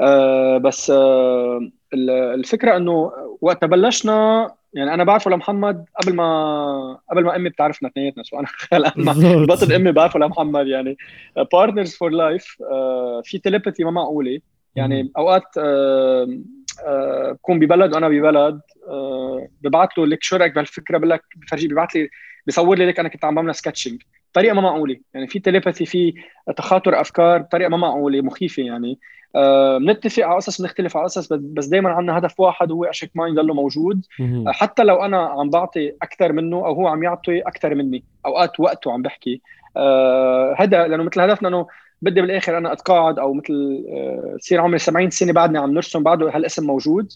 Speaker 2: آه بس آه الفكرة إنه وقت بلشنا يعني أنا بعرفه لمحمد قبل ما قبل ما أمي بتعرفنا اثنيناتنا so أنا ببطن أمي بعرفه لمحمد يعني. partners for life في telepathy ما معقولة. يعني أوقات آه آه بكون ببلد وأنا ببلد آه ببعث له لك شو رأيك بهالفكرة؟ بقول لك بفرجي ببعث لي بيصور لي لك أنا كنت عم بعمل sketching بطريقه ما معقولة. يعني في telepathy في تخاطر أفكار. بطريقه ما معقولة مخيفة يعني. آه بنتفق على قصص بنختلف على قصص بس دائما عندنا هدف واحد هو اشكمان يضله موجود. آه حتى لو أنا عم بعطي أكثر منه أو هو عم يعطي أكثر مني أوقات وقته عم بحكي. آه هذا لأنه مثل هدفنا إنه بدي بالآخر أنا أتقاعد أو مثل آه يصير عمري 70 سنة بعدني عم نرسم بعده هالاسم موجود.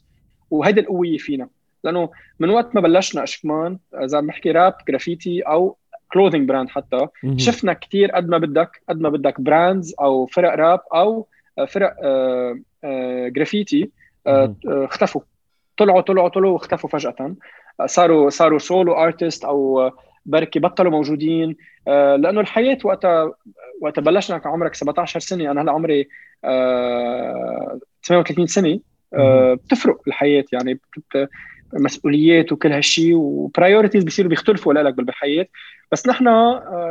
Speaker 2: وهيدي القوة فينا. لأنه من وقت ما بلشنا أشكمان إذا عم بحكي rap graffiti أو clothing brand حتى شفنا كثير قد ما بدك قد ما بدك brands أو فرق راب أو فرق جرافيتي اختفوا. طلعوا طلعوا طلعوا واختفوا فجأة. صاروا صاروا solo artist أو بركي بطلوا موجودين. لأنه الحياة وقتها وقت بلشنا كان عمرك 17 سنة. أنا هلأ عمري 38 سنة. بتفرق الحياة يعني. مسؤوليات وكل هالشيء و priorities بيصيروا بيختلفوا لك بالحياة. بس نحن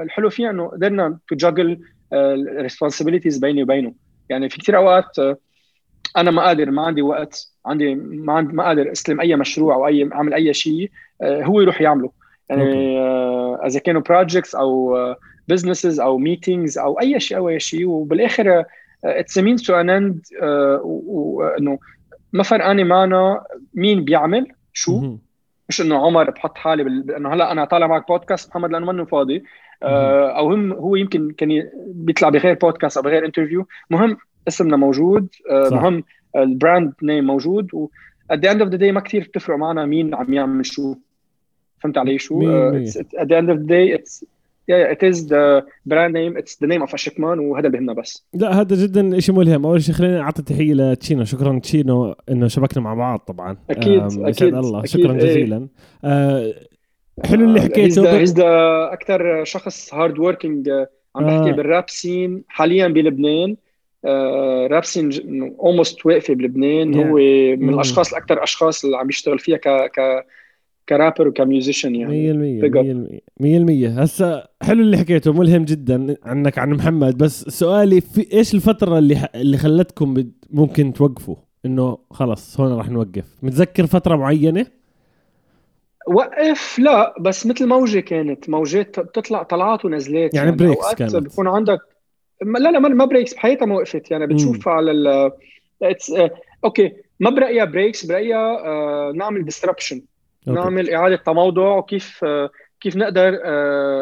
Speaker 2: الحلو فيها إنه قدرنا to juggle ال responsibilities بيني وبينه. يعني في كثير أوقات أنا ما قادر ما عندي وقت عندي ما عندي ما قادر استلم أي مشروع أو أي أعمل أي شيء هو يروح يعمله. يعني إذا كانوا projects أو businesses أو meetings أو أي شيء أو أي شيء وبالآخر it's means to an end وانه ما فرقانه معنا مين بيعمل. شو؟ مش إنه عمر بحط حالي بال... انه هلأ أنا طالع معك بودكاست محمد لأنه منه فاضي. آه أو هم هو يمكن كان بيطلع بغير بودكاست أو بغير interview مهم اسمنا موجود. آه مهم ال brand name موجود. و at the end of the day ما كثير بتفرق معنا مين عم يعمل شو. فهمت علي شو؟ uh, at the end of the day it's yeah, it is the brand name. It's the name of اشكمان وهذا بهمنا بس.
Speaker 1: لا هذا جدا شيء ملهم. أول شيء خلينا أعطي تحية لتشينو شكرا تشينو إنه شبكنا مع بعض طبعا.
Speaker 2: أكيد أكيد
Speaker 1: الله. أكيد شكرا جزيلا. إيه. آه حلو اللي حكيته.
Speaker 2: he's the أكثر شخص hard working عم بحكي آه. بال rap scene حاليا بلبنان. آه rap scene almost واقفة بلبنان. Yeah. هو من الأشخاص الاكثر أشخاص اللي عم يشتغل فيها ك ك ك rapper و ك musician
Speaker 1: يعني. 100% 100% هسا حلو اللي حكيته ملهم جدا عنك عن محمد. بس سؤالي في إيش الفترة اللي اللي خلتكم ممكن توقفوا؟ إنه خلص هون راح نوقف. متذكر فترة معينة؟
Speaker 2: وقف لا بس مثل موجه كانت. موجات بتطلع طلعات ونزلات.
Speaker 1: يعني, يعني breaks كانت.
Speaker 2: بكون عندك لا لا ما breaks بحياتها ما وقفت. يعني بتشوف على ال okay ما برأيها breaks برأيها آه نعمل disruption. نعمل إعادة تموضع وكيف كيف نقدر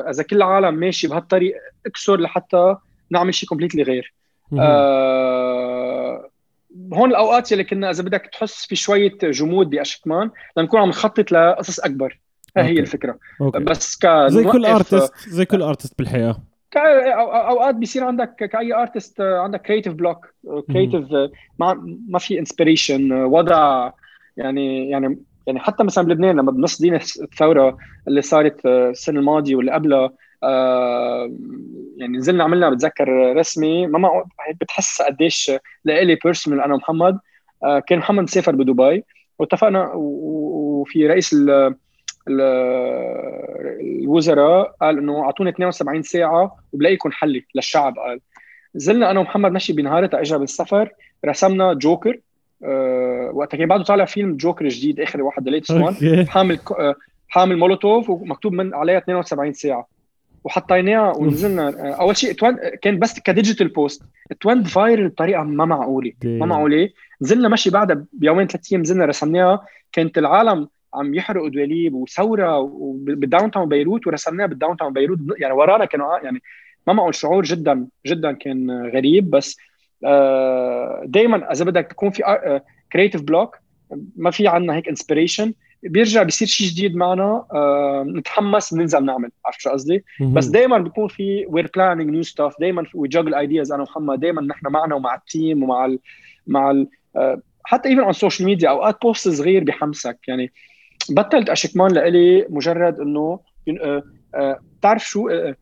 Speaker 2: إذا كل العالم ماشي بهالطريق اكسر لحتى نعمل شيء completely غير. آه هون الأوقات اللي كنا إذا بدك تحس في شوية جمود بأشكمان لنكون عم نخطط لقصص أكبر. هي الفكرة.
Speaker 1: okay.
Speaker 2: بس ك
Speaker 1: زي كل artist زي كل artist بالحياة.
Speaker 2: أوقات بيصير عندك كأي artist عندك creative block creative ما ما في inspiration وضع يعني يعني يعني حتى مثلا بلبنان لما بنص دين الثورة اللي صارت السنة الماضية واللي قبلها آه يعني نزلنا عملنا بتذكر رسمي ما ما بتحس قديش لإلي personal أنا ومحمد. آه كان محمد مسافر بدبي واتفقنا وفي رئيس ال الوزراء قال إنه أعطوني 72 ساعة وبلاقيكم حلي للشعب قال. نزلنا أنا ومحمد ماشي بنهارتها اجى بالسفر رسمنا جوكر. أه وقتها كان بعده طالع فيلم جوكر جديد آخر واحد latest one حامل حامل مولوتوف ومكتوب من عليها 72 ساعة. وحطيناها ونزلنا أول شيء كان بس ك digital post. Turned viral بطريقة ما معقولة. ما معقولة. نزلنا مشي بعدها بيومين ثلاث أيام نزلنا رسمناها. كانت العالم عم يحرقوا دواليب وثورة بال downtown بيروت ورسمناها بال downtown بيروت. يعني ورانا كانوا يعني ما معقول شعور جدا جدا كان غريب. بس دائما إذا بدك تكون في creative block ما في عندنا هيك inspiration بيرجع بيصير شيء جديد معنا آه نتحمس بننزل نعمل. عرفت شو قصدي؟ بس دائما بيكون في we're planning new stuff دائما we juggle ideas أنا ومحمد دائما نحن معنا ومع ال team ومع ال مع ال آه حتى even على ال social media أوقات post صغير بحمسك. يعني بطلت أشكمان لإلي مجرد إنه آه آه بتعرف شو؟ آه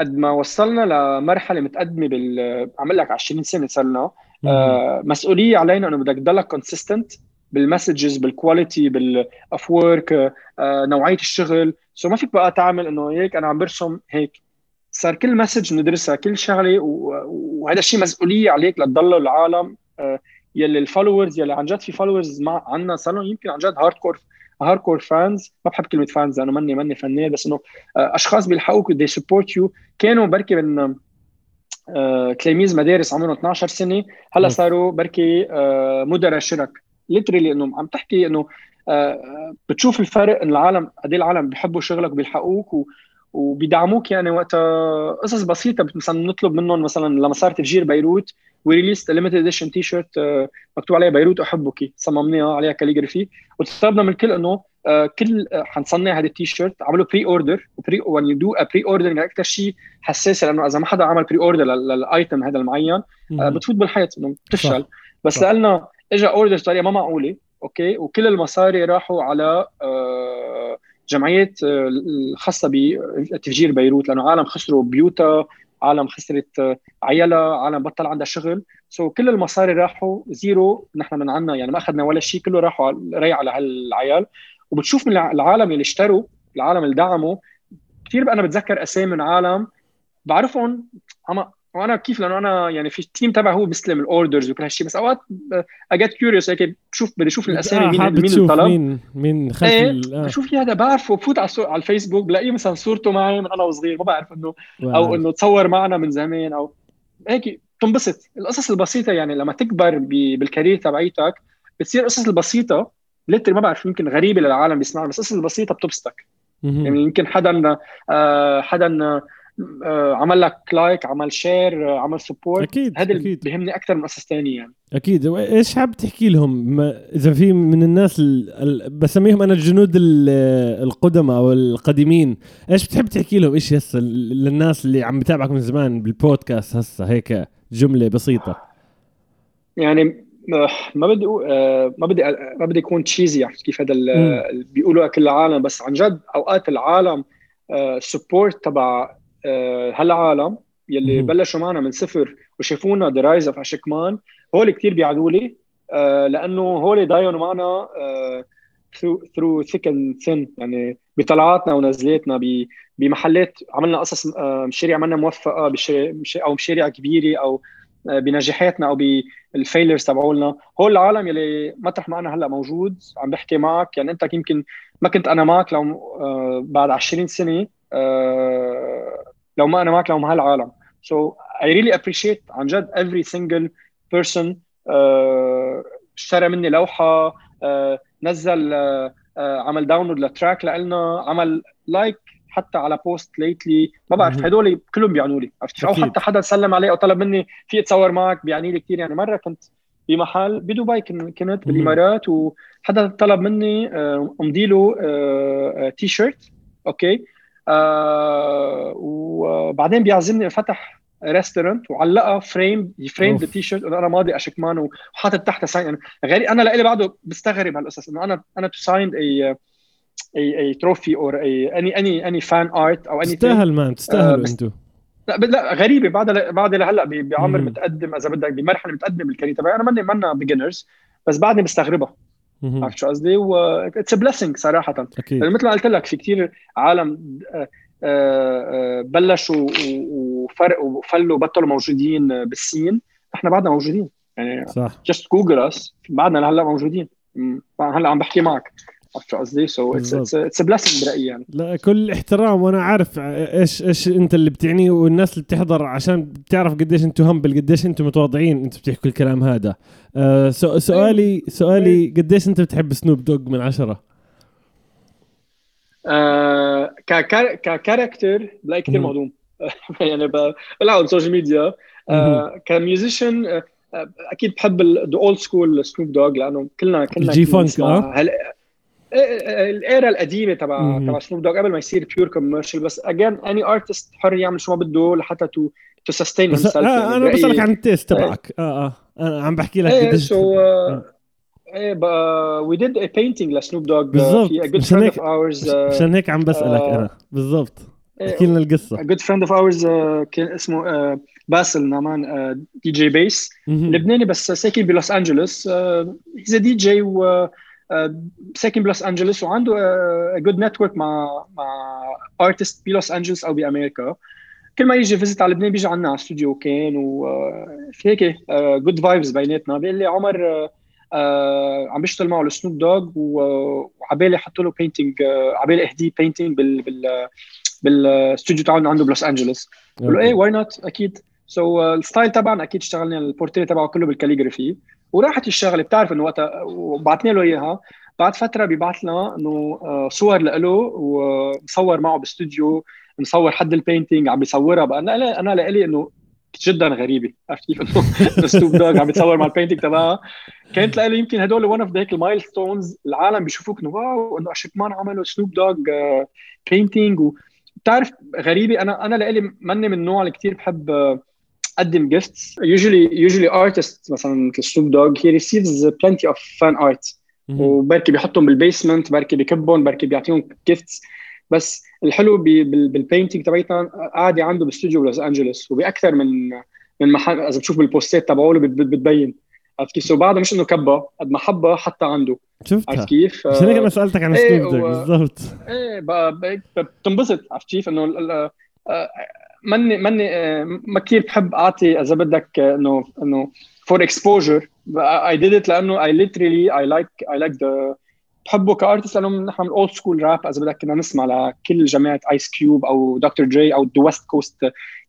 Speaker 2: قد ما وصلنا لمرحلة متقدمة بال عمل لك 20 سنة صرنا. آه مسؤولية علينا إنه بدك تضلك consistent بال messages بال quality بال of work آه نوعية الشغل. so ما فيك بقى تعمل إنه هيك أنا عم برسم هيك. صار كل message ندرسها كل شغلة وهذا الشيء مسؤولية عليك لتضل العالم. آه يلي ال followers يلي عن جد في followers مع عنا صار لهم يمكن عن جد hardcore hardcore fans ما بحب كلمة fans لأنه ماني ماني فنان بس إنه أشخاص بيلحقوك they support you كانوا بركي من تلاميذ مدارس عمرهم 12 سنة. هلأ صاروا بركي مدراء شرك. literally إنه عم تحكي إنه بتشوف الفرق إن العالم قد العالم بيحبوا شغلك وبيلحقوك و وبيدعموك يعني وقتها. قصص بسيطة مثلا نطلب منهم مثلا لما صار تفجير بيروت. و released limited edition t-shirt مكتوب عليها بيروت أحبك. صممناها عليها calligraphy. وطلبنا من الكل إنه كل حنصنع هذا التي شيرت عملوا pre-order pre when you do pre-order أكثر شيء حساسه لأنه إذا ما حدا عمل pre-order لل item هذا المعين بتفوت بالحيط إنه بتفشل. بس لنا اجى order بطريقة ما معقولة okay؟ وكل المصاري راحوا على جمعيات الخاصة بتفجير بيروت لأنه عالم خسروا بيوتها عالم خسرت عيالها عالم بطل عندها شغل. so so كل المصاري راحوا zero نحن من عنا يعني ما أخذنا ولا شيء كله راحوا رايح على هالعيال. وبتشوف من العالم اللي اشتروا العالم اللي دعموا كثير أنا بتذكر أسامي من عالم بعرفهم. وأنا كيف لأنه أنا يعني في ال team تبعي هو بيستلم ال orders وكل هالشيء بس أوقات اجت curious هيك بشوف بدي أشوف الأسامي
Speaker 1: آه
Speaker 2: مين
Speaker 1: مين الطلب. مين مين خلف
Speaker 2: إيه آه. بشوف هذا بعرفه بفوت على, على الفيسبوك بلاقيه مثلا صورته معي من أنا وصغير ما بعرف انه أو إنه تصور معنا من زمان أو هيك تنبسط. القصص البسيطة يعني لما تكبر بال career تبعيتك بتصير القصص البسيطة لتر ما بعرف يمكن غريبة للعالم بيسمعها بس القصص البسيطة بتبسطك. يعني يمكن حدا آه حدا عمل لك like عمل share آه عمل support
Speaker 1: أكيد
Speaker 2: هذا
Speaker 1: اللي
Speaker 2: بيهمني أكثر من قصص ثانية يعني.
Speaker 1: أكيد. إيش حاب تحكي لهم؟ إذا في من الناس ال... بسميهم أنا الجنود القدماء أو القديمين. إيش بتحب تحكي لهم؟ إيش هسه للناس اللي عم بتابعك من زمان بالبودكاست هسه؟ هيك جملة بسيطة.
Speaker 2: يعني ما بدي ما بدي ما بدي اكون cheesy عرفت كيف هذا بيقولوا كل العالم بس عن جد أوقات العالم support تبع هالعالم يلي مم. بلشوا معنا من صفر وشافونا the rise of أشكمان هول كثير بيعدوا لي لأنه هول ضايعوا معنا through through thick and thin يعني بطلعاتنا ونزلاتنا بمحلات عملنا قصص مشاريع عملنا موفقة أو مشاريع كبيرة أو بنجاحاتنا أو بال failures تبعولنا. هول العالم يلي مطرح ما أنا هلأ موجود عم بحكي معك. يعني أنت يمكن ما كنت أنا معك لو بعد 20 سنة لو ما أنا معك لو مع هالعالم. So I really appreciate عن جد every single person اشترى مني لوحة نزل عمل download ل track لنا عمل like حتى على post literally ما بعرف هدول كلهم بيعنوا لي عرفت؟ أو حتى حدا سلم علي أو طلب مني في اتصور معك بيعني لي كثير يعني مرة كنت بمحل بدبي كنت بالإمارات وحدا طلب مني امضي له T-shirt okay؟ آه وبعدين بيعزمني فتح restaurant وعلقها frame frame the T-shirt إنه أنا ماضي اشكمان وحاطط تحتها sign يعني غير أنا لإلي بعده بستغرب هالقصص إنه أنا أنا تو سايند اي اي اي تروفي اور اي اني اني اني فان ارت أو اني
Speaker 1: تستاهل مان تستاهلوا uh, أنتم
Speaker 2: لا لا غريبة بعد بعد لهلأ بعمر متقدم إذا بدك بمرحلة متقدمة بالكارير تبعي. أنا ماني منا بيجنرز بس بعدني بستغربها. عرفت شو قصدي؟ و اتس بليسنج صراحة.
Speaker 1: أكيد.
Speaker 2: مثل ما قلت لك في كثير عالم بلشوا وفرق وفلوا بطلوا موجودين بالسين. إحنا بعدنا موجودين. يعني
Speaker 1: صح.
Speaker 2: just Google us بعدنا لهلا موجودين. هلا عم بحكي معك. عرفت قصدي؟ so it's blessing برأيي يعني.
Speaker 1: لا كل احترام وأنا عارف إيش إيش أنت اللي بتعنيه والناس اللي بتحضر عشان بتعرف قديش أنتم humble قديش أنتم متواضعين أنتم بتحكوا الكلام هذا. آه سؤالي سؤالي قديش أنت بتحب سنوب دوغ من عشرة؟
Speaker 2: آه ك character بلاقي كثير مهضوم. يعني بلعب ال social media آه ك musician آه أكيد بحب the old school سنوب دوغ لأنه كلنا كلنا
Speaker 1: G-funk آه. ال
Speaker 2: era القديمة تبع تبع سنوب دوغ قبل ما يصير pure commercial بس again any artist حر يعمل شو ما بده لحتى to to sustain
Speaker 1: بس آه يعني. أنا بسألك عن ال taste تبعك. آه آه. أنا عم بحكي لك
Speaker 2: إيه so إيه بقى we did a painting لسنوب دوغ
Speaker 1: بالضبط. of ours عشان هيك عم بسألك uh, أنا. بالضبط. احكي لنا القصة.
Speaker 2: good friend of ours كان اسمه uh, باسل نعمان دي جي بيس لبناني بس ساكن بلوس أنجلوس. he's DJ و ساكن بلوس انجلوس وعنده good network مع مع artist بلوس انجلوس أو بأمريكا. كل ما يجي visit على لبنان بيجي عنا على الاستوديو كان وفي هيك good vibes بيناتنا. بيقول لي عمر آه عم بيشتغل معه السنوب دوغ وعبالي حط له painting عبالي اهديه painting بال بال بالاستوديو تاعنا عنده بلوس انجلوس قلت له إيه why not أكيد. so so, ال style تبعنا أكيد اشتغلنا البورتريه تبعه كله بال calligraphy. وراحت الشغلة بتعرف إنه وقتها وبعثنا له إياها. بعد فترة بيبعث لنا إنه صور له ومصور معه باستوديو مصور حد ال painting عم بيصورها. بقى أنا أنا لإلي إنه جدا غريبة. عرفت كيف؟ إنه سنوب دوغ عم بيتصور مع ال painting تبعها. كانت لإلي يمكن هدول one of هيك ال milestones العالم بيشوفوك إنه wow إنه man عملوا سنوب دوغ painting وبتعرف غريبة أنا أنا لإلي ماني من النوع اللي كثير بحب اقدم gifts usually usually artists مثلا مثل سنوب دوغ he receives plenty of fan art. وبركي بيحطهم بال basement بركي بكبهم بركي بيعطيهم gifts بس الحلو بال painting تبعتنا قاعدة عنده باستوديو بلوس انجلوس وبأكثر من من محل إذا بتشوف بالبوستات تبعوله بتبين. عرفت كيف؟ so مش إنه كبه قد ما حبه حتى عنده.
Speaker 1: شفتها. عرفت كيف؟ عشان هيك أنا سألتك عن
Speaker 2: إيه
Speaker 1: سنوب بالضبط.
Speaker 2: إيه بتنبسط. عرفت كيف؟ إنه ماني ماني ما كثير بحب أعطي إذا بدك إنه إنه for exposure I did it لأنه I literally I like I like the بحبه ك artist لأنه نحن من old school rap إذا بدك كنا نسمع لكل جماعة ايس كيوب أو دكتور دري أو the West Coast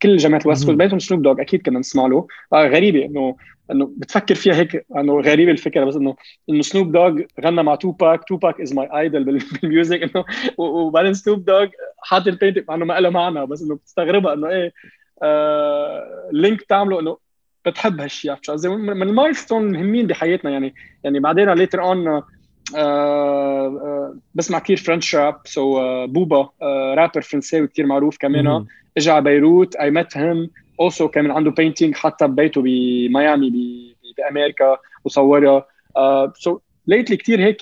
Speaker 2: كل جماعة ال West Coast بينهم سنوب دوغ أكيد كنا نسمع له. آه غريبة إنه إنه بتفكر فيها هيك إنه غريبة الفكرة بس إنه إنه سنوب دوغ غنى مع توباك توباك is my idol بال music إنه وبعدين سنوب دوغ حاط ال painting مع إنه ما له معنى بس إنه بتستغربها إنه إيه آه link بتعمله إنه بتحب هالشيء عرفت قصدي من ال milestone المهمين بحياتنا يعني يعني بعدين later on بسمع كثير French rap so بوبا رابر فرنساوي كثير معروف كمان اجى على بيروت I met him also كان عنده painting حتى ببيته بميامي بأمريكا وصورها so literally كثير هيك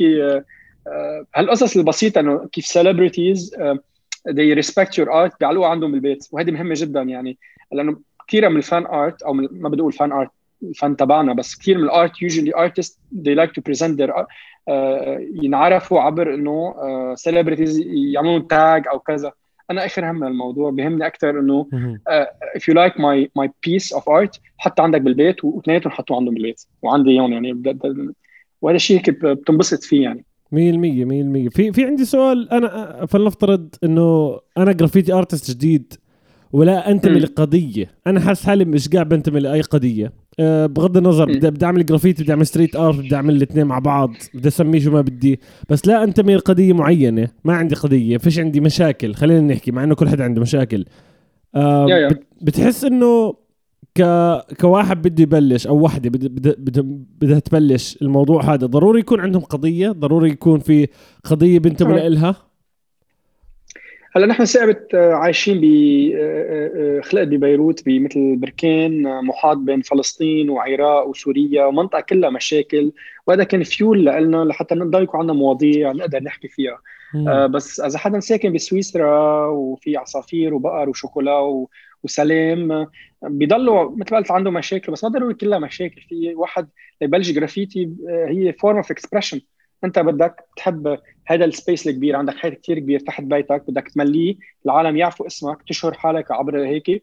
Speaker 2: هالقصص البسيطة إنه كيف celebrities they respect your art بيعلقوها عندهم بالبيت. وهذه مهمة جدا يعني لأنه كثير من ال fan art أو من ما بدي أقول fan art الفن تبعنا بس كثير من ال art usually artists they like to present their art uh, ينعرفوا عبر إنه celebrities uh, يعملوا tag أو كذا. أنا آخر هم الموضوع بيهمني أكثر إنه uh, if you like my my piece of art حط عندك بالبيت واثنيناتهم حطوا عندهم بالبيت. وعندي اياهم يعني وهذا الشيء هيك بتنبسط فيه يعني.
Speaker 1: 100% 100% في في عندي سؤال أنا فلنفترض إنه أنا graffiti artist جديد ولا انتمي لقضيه أنا حاسس حالي مش قاعد بنتمي لاي قضية. أه بغض النظر بدي, بدي أعمل جرافيتي بدي أعمل street art بدي أعمل الاثنين مع بعض بدي أسميه شو ما بدي. بس لا انتمي لقضيه معينة ما عندي قضية فيش عندي مشاكل. خلينا نحكي مع إنه كل حدا عنده مشاكل. أه بتحس إنه ك... كواحد بده يبلش أو وحدة بدها بد... بدها تبلش الموضوع هذا ضروري يكون عندهم قضية؟ ضروري يكون في قضية بنتمي لها
Speaker 2: هلا نحن ثابت عايشين ب خلقت ببيروت بمثل بركان محاط بين فلسطين وعراق وسوريا ومنطقة كلها مشاكل وهذا كان فيول لنا لحتى نقدر يكون عندنا مواضيع نقدر نحكي فيها. آه بس إذا حدا ساكن بسويسرا وفي عصافير وبقر وشوكولا وسلام بيضلوا مثل ما قلت عنده مشاكل بس ما ضروري كلها مشاكل. في واحد يبلش جرافيتي هي form of expression أنت بدك تحب هذا ال space الكبير عندك حيط كثير كبير تحت بيتك بدك تمليه العالم يعرفوا اسمك تشهر حالك عبر هيك.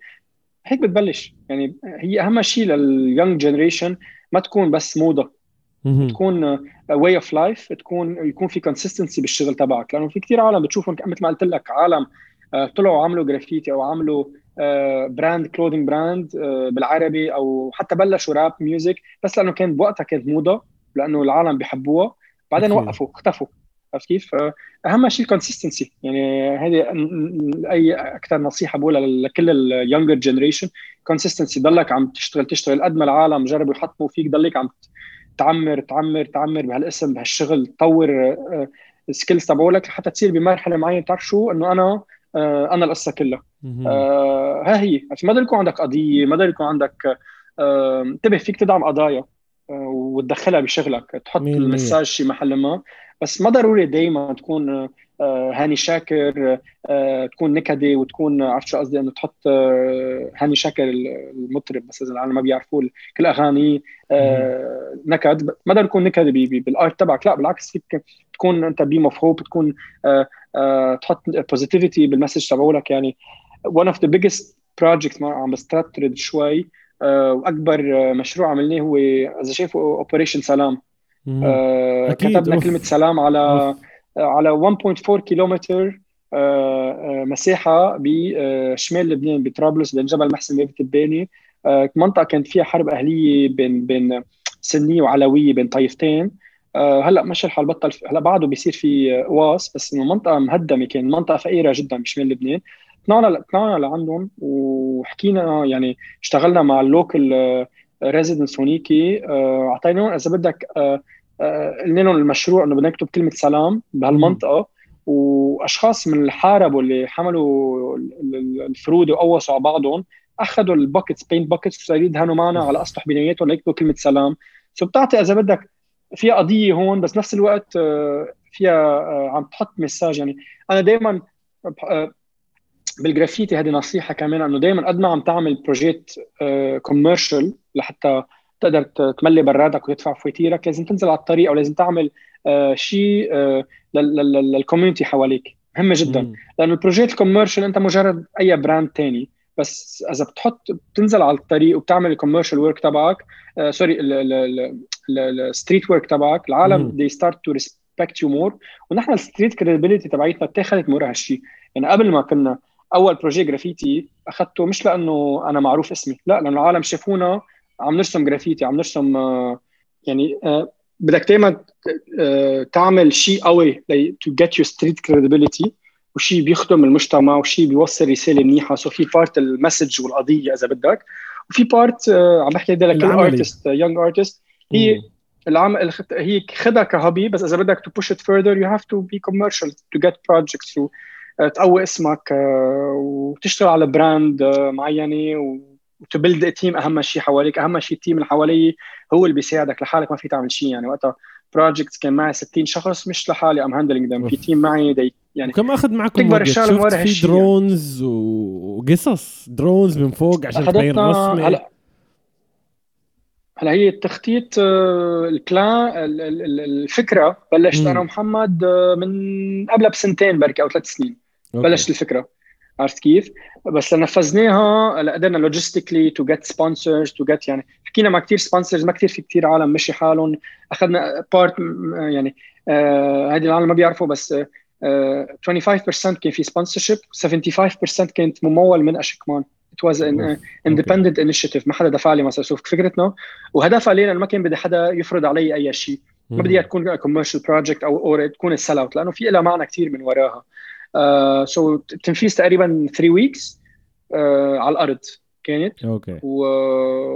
Speaker 2: هيك بتبلش. يعني هي أهم شيء لل young generation ما تكون بس موضة. تكون way of life تكون يكون في consistency بالشغل تبعك. لأنه في كثير عالم بتشوفهم مثل ما قلت لك عالم طلعوا عملوا جرافيتي أو عملوا brand clothing brand بالعربي أو حتى بلشوا rap music بس لأنه كان بوقتها كانت موضة لأنه العالم بيحبوها. بعدين وقفوا اختفوا. عرفت كيف؟ أهم شيء ال consistency يعني هذه أي أكثر نصيحة بقولها لكل ال younger generation consistency ضلك عم تشتغل تشتغل قد ما العالم جربوا يحطموا فيك ضلك عم تعمر تعمر تعمر بهالاسم بهالشغل تطور ال skills تبعولك لحتى تصير بمرحلة معينة تعرف شو؟ إنه أنا آه أنا القصة كلها. آه ها هي. ما ضل يكون عندك قضية ما ضل يكون عندك آه، انتبه فيك تدعم قضايا آه، وتدخلها بشغلك تحط ال message شي محل ما. بس ما ضروري دائما تكون آه، هاني شاكر تكون نكدي وتكون عرفت شو قصدي إنه تحط هاني شاكر المطرب بس إذا العالم ما بيعرفوا كل أغاني نكد. ما ضروري يكون نكدي بال art تبعك لا بالعكس فيك تكون أنت بمفهوم تكون تحط positivity بال message تبعولك. يعني one of the biggest projects عم بسترد شوي آه، وأكبر مشروع عملناه هو إذا شايفوا اوبريشن سلام آه، أكيد. كتبنا كلمة سلام على أوف. على 1.4 كيلومتر آه، مساحة بشمال لبنان بطرابلس بين جبل محسن بابة الباني. منطقة كانت فيها حرب أهلية بين بين سنيه وعلوية بين طائفتين هلأ مش الحال بطل هلأ بعده بيصير في قواص بس إنه منطقة مهدمة كان منطقة فقيرة جدا بشمال لبنان. طلعنا طلعنا لعندهم وحكينا يعني اشتغلنا مع ال local residents هونيكي. أعطيناهم إذا بدك آه، آه، قلنا لهم المشروع إنه بدنا نكتب كلمة سلام بهالمنطقة وأشخاص من اللي حاربوا اللي حملوا الفرودة وقوصوا على بعضهم أخذوا ال buckets paint buckets وصاروا يدهنوا معنا على أسطح بناياتهم ليكتبوا كلمة سلام. so بتعطي إذا بدك فيها قضية هون بس نفس الوقت آه، فيها عم تحط message يعني أنا دائما بالجرافيتي هذه نصيحة كمان إنه دائما قد ما عم تعمل project commercial آه، لحتى تقدر تملي برادك وتدفع فواتيرك لازم تنزل على الطريق أو لازم تعمل آه، شيء آه، لل community حواليك. مهمه جدا. لأنه ال project ال commercial أنت مجرد أي brand ثاني بس إذا بتحط بتنزل على الطريق وبتعمل ال commercial work تبعك sorry ال street work تبعك العالم they start to respect you more. ونحن ال street credibility تبعيتنا اتاخذت more هالشيء. يعني قبل ما كنا أول project graffiti أخذته مش لأنه أنا معروف اسمي لا لأنه العالم شافونا عم نرسم جرافيتي عم نرسم آه، يعني آه، بدك دائما آه، تعمل شيء قوي to get your street credibility وشيء بيخدم المجتمع وشيء بيوصل رسالة منيحة. so في part ال message والقضية إذا بدك. وفي part عم بحكي لك كل artist young artist هي العمل هي خدها ك hobby بس إذا بدك to push it further you have to be commercial to get projects تقوي اسمك وتشتغل على brand آه، معينه وت build team أهم شيء حواليك أهم شيء ال team اللي حوالي هو اللي بيساعدك لحالك ما في تعمل شيء. يعني وقتها project كان معي 60 شخص مش لحالي I'm handling them في team معي دي
Speaker 1: يعني كم أخذ معكم تكبر الشغله شفت في drones وقصص drones من فوق عشان تبين رسمه هلا
Speaker 2: هلا هي التخطيط آه، ال plan الفكرة. بلشت أنا ومحمد من قبلها بسنتين بركي أو ثلاث سنين. okay. بلشت الفكرة. عرفت كيف؟ بس نفذناها قدرنا logistically to get sponsors to get يعني حكينا مع كثير sponsors ما كثير في كثير عالم مشي حالهم. أخذنا part يعني آه هذه العالم ما بيعرفوا بس آه 25% كان في sponsorship 75% كانت ممول من أشكمان an independent okay. initiative. ما حدا دفع لي مثلا شوف فكرتنا وهدفها لينا ما كان بدي حدا يفرض علي أي شيء. ما بدي تكون commercial project أو or تكون ال sell out لأنه في لها معنى كثير من وراها. so uh, so, التنفيذ تقريبا 3 weeks uh, على الأرض كانت؟
Speaker 1: okay.
Speaker 2: و...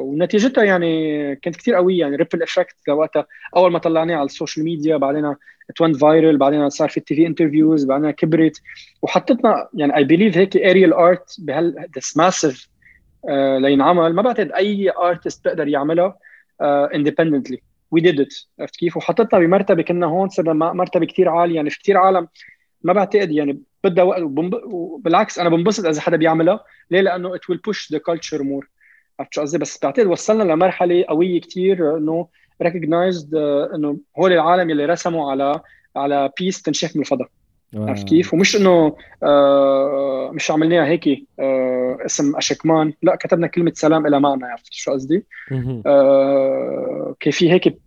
Speaker 2: ونتيجتها يعني كانت كثير قوية يعني ripple effect لوقتها. أول ما طلعناه على ال social media بعدين it viral بعدين صار في ال TV interviews بعدين كبرت. وحطتنا يعني I believe هيك aerial art بهال this massive لينعمل. ما بعتقد أي artist بيقدر يعملها independently we did it عرفت كيف؟ وحطتنا بمرتبة كنا هون صرنا مرتبة كثير عالية. يعني في كثير عالم ما بعتقد يعني بدها وقت وبالعكس أنا بنبسط إذا حدا بيعملها ليه؟ لأنه it will push the culture more عرفت شو قصدي؟ بس بعتقد وصلنا لمرحلة قوية كثير إنه recognized إنه هول العالم اللي رسموا على على piece تنشاف من الفضاء. عرفت كيف؟ ومش إنه آه مش عملناها هيك آه اسم أشكمان. لا كتبنا كلمة سلام إلى معنى. عرفت شو قصدي؟ آه كان في هيك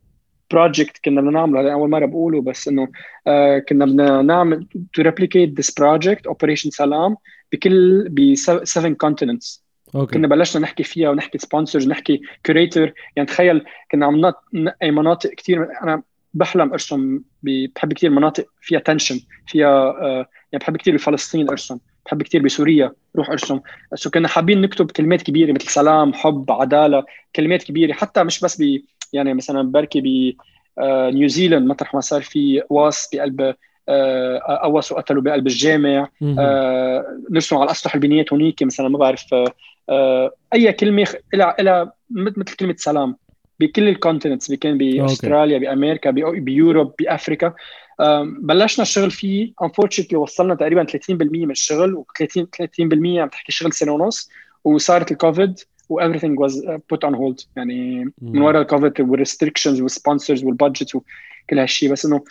Speaker 2: project كنا بدنا نعمله أول مرة بقوله بس إنه آه كنا بدنا نعمل to replicate this project Operation سلام بكل ب 7 continents okay. كنا بلشنا نحكي فيها ونحكي sponsors نحكي curator يعني تخيل كنا عم ننقي مناطق كثير أنا بحلم أرسم بحب كثير مناطق فيها tension فيها آه يعني بحب كثير بفلسطين أرسم بحب كثير بسوريا روح أرسم. so كنا حابين نكتب كلمات كبيرة مثل سلام حب عدالة كلمات كبيرة حتى مش بس ب يعني مثلا بركي ب نيوزيلند مطرح ما صار في wars بقلب آه، قوصوا قتلوا بقلب الجامع. آه، نرسموا على الأسطح البنيات هونيك مثلا ما بعرف أي كلمة لها مثل كلمة سلام بكل ال continents كان بأستراليا بأمريكا ب Europe بافريكا بلشنا الشغل فيه unfortunately وصلنا تقريبا 30% من الشغل و30 30% عم تحكي شغل سنة ونص وصارت الكوفيد و everything was put on hold. يعني من وراء الكوفيد وال restrictions وال sponsors وال budget وكل هالشيء بس إنه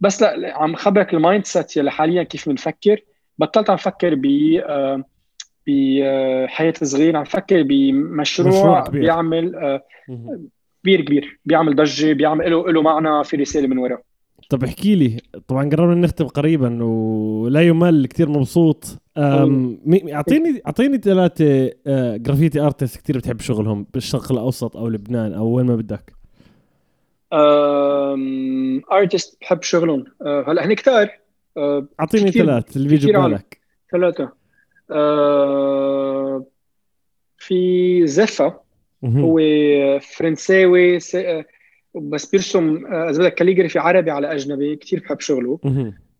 Speaker 2: بس لا عم خبرك ال mindset يلي حاليا كيف بنفكر بطلت عم فكر ب بحياه صغير عم فكر بمشروع بيعمل كبير كبير. بيعمل ضجة بيعمل له له معنى في رسالة من وراه
Speaker 1: طب احكي لي طبعا قررنا نختم قريبا ولا يمل كثير مبسوط. أعطيني أعطيني ثلاثة graffiti artist كثير بتحب شغلهم بالشرق الأوسط أو لبنان أو وين ما بدك.
Speaker 2: artist بحب شغلهم. أه، هلا هن كثار
Speaker 1: أه، أعطيني ثلاث اللي بيجوا ببالك.
Speaker 2: ثلاثة. أه، في زفا هو فرنساوي بس بيرسم إذا بدك calligraphy عربي على أجنبي كثير بحب شغله.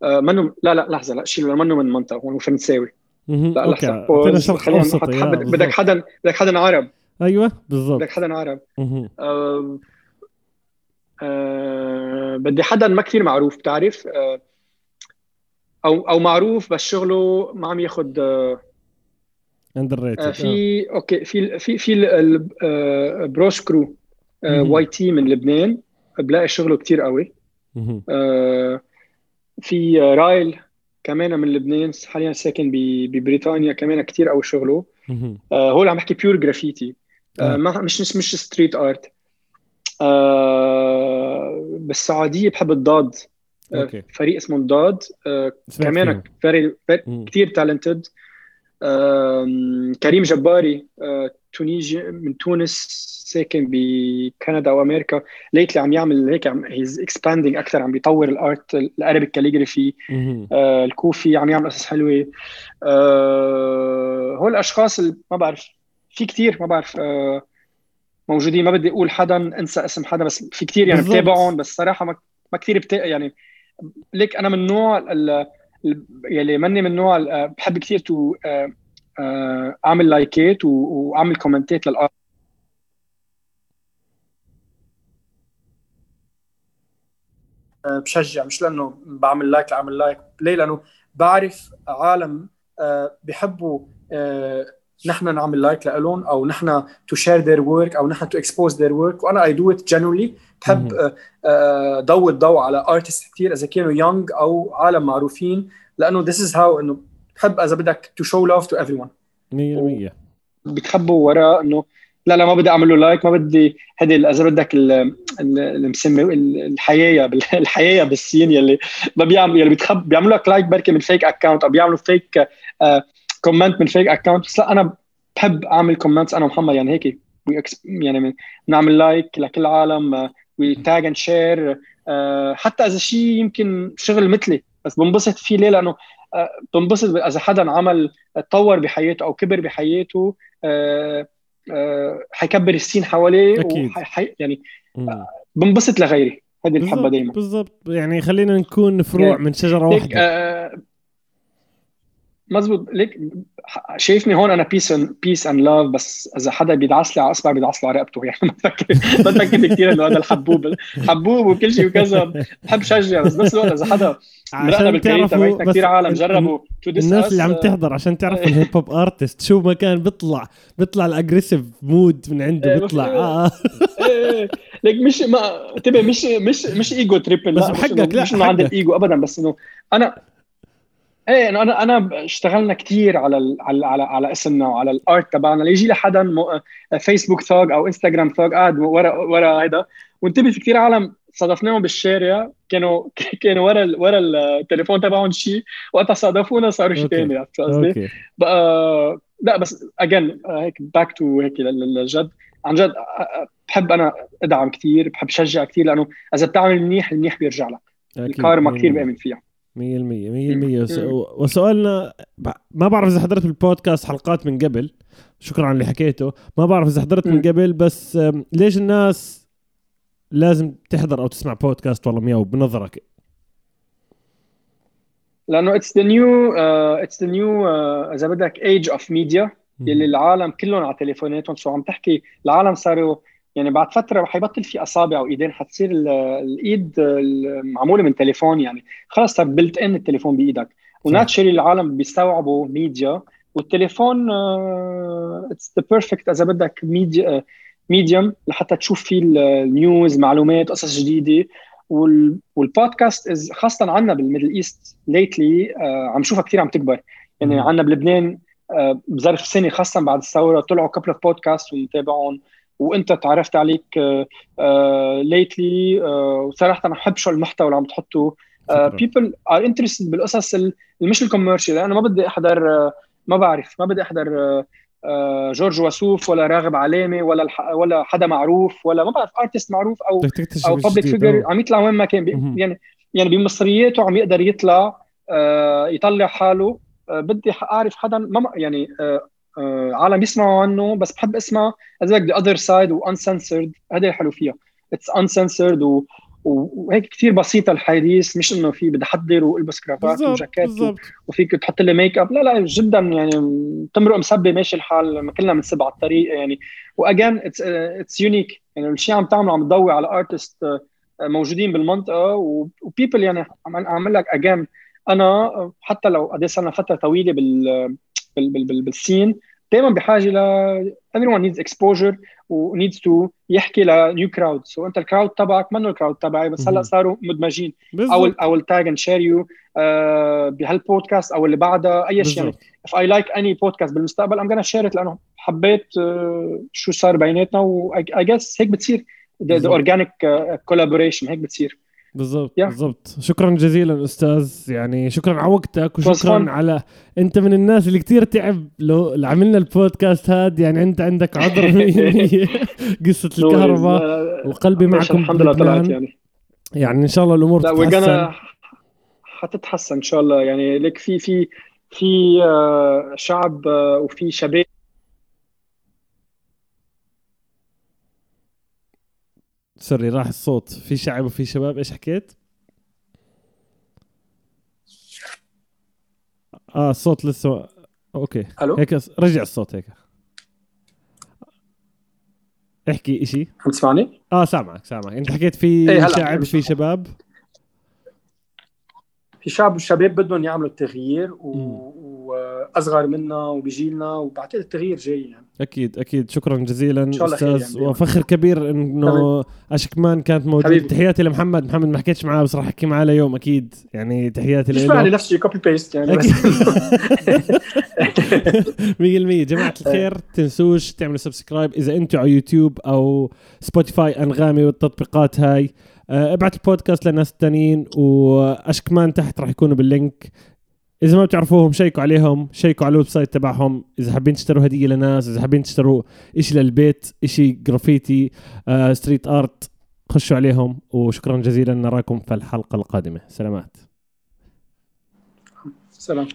Speaker 2: منه لا لا لحظة لا شيل منه من منطقة هو فرنساوي
Speaker 1: لا لحظة.
Speaker 2: خلينا بدك حدا بدك حدا عرب.
Speaker 1: أيوه بالضبط.
Speaker 2: بدك حدا عرب. أه أه بدي حدا ما كثير معروف بتعرف؟ أه أو أو معروف بس شغله ما عم ياخذ
Speaker 1: under
Speaker 2: أه في okay في في في بروس كرو واي تي من لبنان. بلاقي شغله كثير قوي. أه في رايل كمان من لبنان حاليا ساكن ببريطانيا كمان كثير قوي شغله. أه هو اللي عم بحكي pure graffiti مش مش street art آه بالسعوديه بحب الضاد. آه، okay. فريق اسمه الضاد. آه كمان very كثير talented آه كريم جباري. آه تونسي من تونس. ساكن بكندا وأمريكا. lately عم يعمل هيك عم he's expanding أكثر عم بيطور ال art ال Arabic calligraphy آه الكوفي عم يعمل قصص حلوة. آه هول الأشخاص اللي ما بعرف في كثير ما بعرف آه موجودين. ما بدي أقول حدا أنسى اسم حدا بس في كثير يعني بتابعهم بس صراحة ما ما كثير بتا... يعني ليك أنا من نوع ال... يلي ماني من نوع بحب كثير to آه، آه، أعمل لايكات وأعمل كومنتات لل art. بشجع مش لأنه بعمل like لاعمل like ليه؟ لأنه بعرف عالم بحبوا نحن نعمل like لهم أو نحن to share their work أو نحن to expose their work وأنا I do it generally بحب آه، آه، ضوي الضوء على artist كثير إذا كانوا young أو عالم معروفين. لأنه this is how إنه بحب إذا بدك to show love to
Speaker 1: everyone 100%
Speaker 2: بتحبوا وراه إنه لا لا ما بدي أعمل له like ما بدي هذه إذا بدك المسمى الحياة الحياة بالسين يلي ما بيعمل يلي بتخب بيعملوا لك like بركي من fake account أو بيعملوا فيك آه comment من fake account بس لا أنا بحب أعمل comments أنا ومحمد يعني هيك يعني بنعمل like لكل العالم we tag and share حتى إذا شيء يمكن شغل مثلي. بس بنبسط فيه ليه؟ لأنه uh, بنبسط إذا حدا عمل تطور بحياته أو كبر بحياته uh, uh, حيكبر ال scene حواليه
Speaker 1: أكيد.
Speaker 2: وحي يعني بنبسط لغيري. هذه بحبها دائما
Speaker 1: بالضبط. يعني خلينا نكون فروع يعني من شجرة واحدة.
Speaker 2: مزبوط ليك شايفني هون أنا peace peace and love بس إذا حدا بيدعس لي على اصبع بيدعس لي على رقبته. يعني ما تفكر ما تفكر كثير إنه هذا الحبوب حبوب وكل شيء وكذا. بحب شجع بس نفس الوقت إذا حدا
Speaker 1: عشان تعرفوا
Speaker 2: كثير عالم جربوا
Speaker 1: الناس اللي عم تحضر عشان تعرفوا ال hip hop artist شو ما كان بيطلع بيطلع ال aggressive mode من عنده إيه، بيطلع آه.
Speaker 2: ليك مش ما انتبه مش مش مش ego trip بل
Speaker 1: بس بحقك لا
Speaker 2: مش إنه عندي الايجو ابدا بس إنه أنا إيه أنا أنا اشتغلنا كثير على على على, على اسمنا وعلى ال art تبعنا. ليجي لحدا فيسبوك thug أو انستغرام thug قاعد ورا ورا هيدا. وانتبه في كثير عالم. صادفناهم بالشارع كانوا كانوا ورا ورا التليفون تبعهم شيء وقتها صادفونا صاروا شيء ثاني عرفت قصدي؟ بقى لا بس again هيك back to هيك للجد. عن جد بحب أنا أدعم كثير بحب شجع كثير لأنه إذا بتعمل منيح المنيح بيرجع لك. الكارما كثير بآمن فيها.
Speaker 1: 100% 100% وسؤالنا ما بعرف إذا حضرت بالبودكاست حلقات من قبل. شكرا على اللي حكيته. ما بعرف إذا حضرت من قبل بس ليش الناس لازم تحضر أو تسمع بودكاست؟ والله مياو بنظرك.
Speaker 2: لأنه it's the new it's the new إذا بدك age of media يلي العالم كلهم على تليفوناتهم. so عم تحكي؟ العالم صاروا يعني بعد فترة رح يبطل في أصابع وايدين حتصير الإيد معمولة من تليفون يعني. خلص صار built in التليفون بإيدك. و naturally العالم بيستوعبوا ميديا والتليفون it's the perfect إذا بدك media medium لحتى تشوف فيه ال news معلومات قصص جديدة. والبودكاست is خاصة عندنا بالميدل إيست lately عم شوفها كثير عم تكبر. يعني عندنا بلبنان uh, بظرف سنة خاصة بعد الثورة طلعوا couple of podcasts ومتابعهم. وانت تعرفت عليك lately uh, uh, وصراحة أنا بحب شو المحتوى اللي عم تحطه. people are interested بالقصص اللي مش ال commercial. أنا ما بدي أحضر ما بعرف ما بدي أحضر آه، جورج وسوف ولا راغب علامة ولا ولا حدا معروف ولا ما بعرف artist معروف أو أو public figure عم يطلع وين ما كان. يعني يعني بمصرياته عم يقدر يطلع آه، يطلع حاله. آه، بدي أعرف حدا ما يعني عالم يسمعوا عنه بس بحب اسمع اذا بدك the other side و uncensored هذا الحلو فيها. it's uncensored وهيك كثير بسيطة الحديث مش إنه في بدي أحضر وألبس كرافات وجاكيت وفيك تحط لي make up لا لا جدا يعني تمرق مسبه ماشي الحال. ما كلنا بنسب على الطريق يعني. واجين اتس اتس يونيك يعني الشيء عم تعمله عم تضوي على ارتست آه، موجودين بالمنطقة وبيبل يعني عم أعمل لك اجين أنا حتى لو قد صار فترة طويلة بال بالسين دائما بحاجة ل everyone needs exposure و needs to يحكي لنيو كراود سو أنت الكراود تبعك منه الكراود تبعي بس هلأ صاروا مدمجين. أو أو التاج اند شير يو بهالبودكاست أو اللي بعدها أي شيء يعني. if I like any podcast بالمستقبل I'm gonna share it لأنه حبيت uh, شو صار بيناتنا و I guess هيك بتصير. The, the organic uh, collaboration هيك بتصير.
Speaker 1: بالضبط yeah. بالضبط. شكرا جزيلا أستاذ يعني شكرا على وقتك وشكرا على أنت من الناس اللي كتير تعب. لو عملنا البودكاست هذا يعني أنت عندك عذر قصة الكهرباء. وقلبي معكم
Speaker 2: الحمد لله طلعت يعني.
Speaker 1: يعني إن شاء الله الأمور تتحسن.
Speaker 2: حتتحسن إن شاء الله. يعني لك في في في آه، شعب آه، وفي شباب
Speaker 1: sorry راح الصوت. في شعب وفي شباب إيش حكيت؟ آه الصوت لسه okay.
Speaker 2: ألو؟
Speaker 1: هيك رجع الصوت هيك. احكي إشي.
Speaker 2: عم تسمعني؟
Speaker 1: آه سامعك سامعك. أنت حكيت في إيه شعب في شباب؟
Speaker 2: في شعب والشباب بدهم يعملوا التغيير واصغر منا وبجيلنا وبعتقد التغيير جاي يعني.
Speaker 1: أكيد أكيد. شكرا جزيلا أستاذ يعني. وفخر كبير إنه اشكمان كانت موجودة. تحياتي لمحمد. محمد ما حكيتش معاه بس راح أحكي معاه ليوم أكيد. يعني تحياتي
Speaker 2: له. مش نفس الشيء copy paste يعني 100%
Speaker 1: جماعة الخير تنسوش تعملوا subscribe إذا أنتم على يوتيوب أو سبوتيفاي أنغامي والتطبيقات هاي. آه، ابعت البودكاست للناس التانيين واشكمان تحت راح يكونوا بال link. إذا ما بتعرفوهم شيكوا عليهم شيكوا على ال website تبعهم. إذا حابين تشتروا هدية لناس إذا حابين تشتروا شيء للبيت شيء جرافيتي آه street art خشوا عليهم. وشكرا جزيلا. نراكم في الحلقة القادمة. سلامات.
Speaker 2: سلام.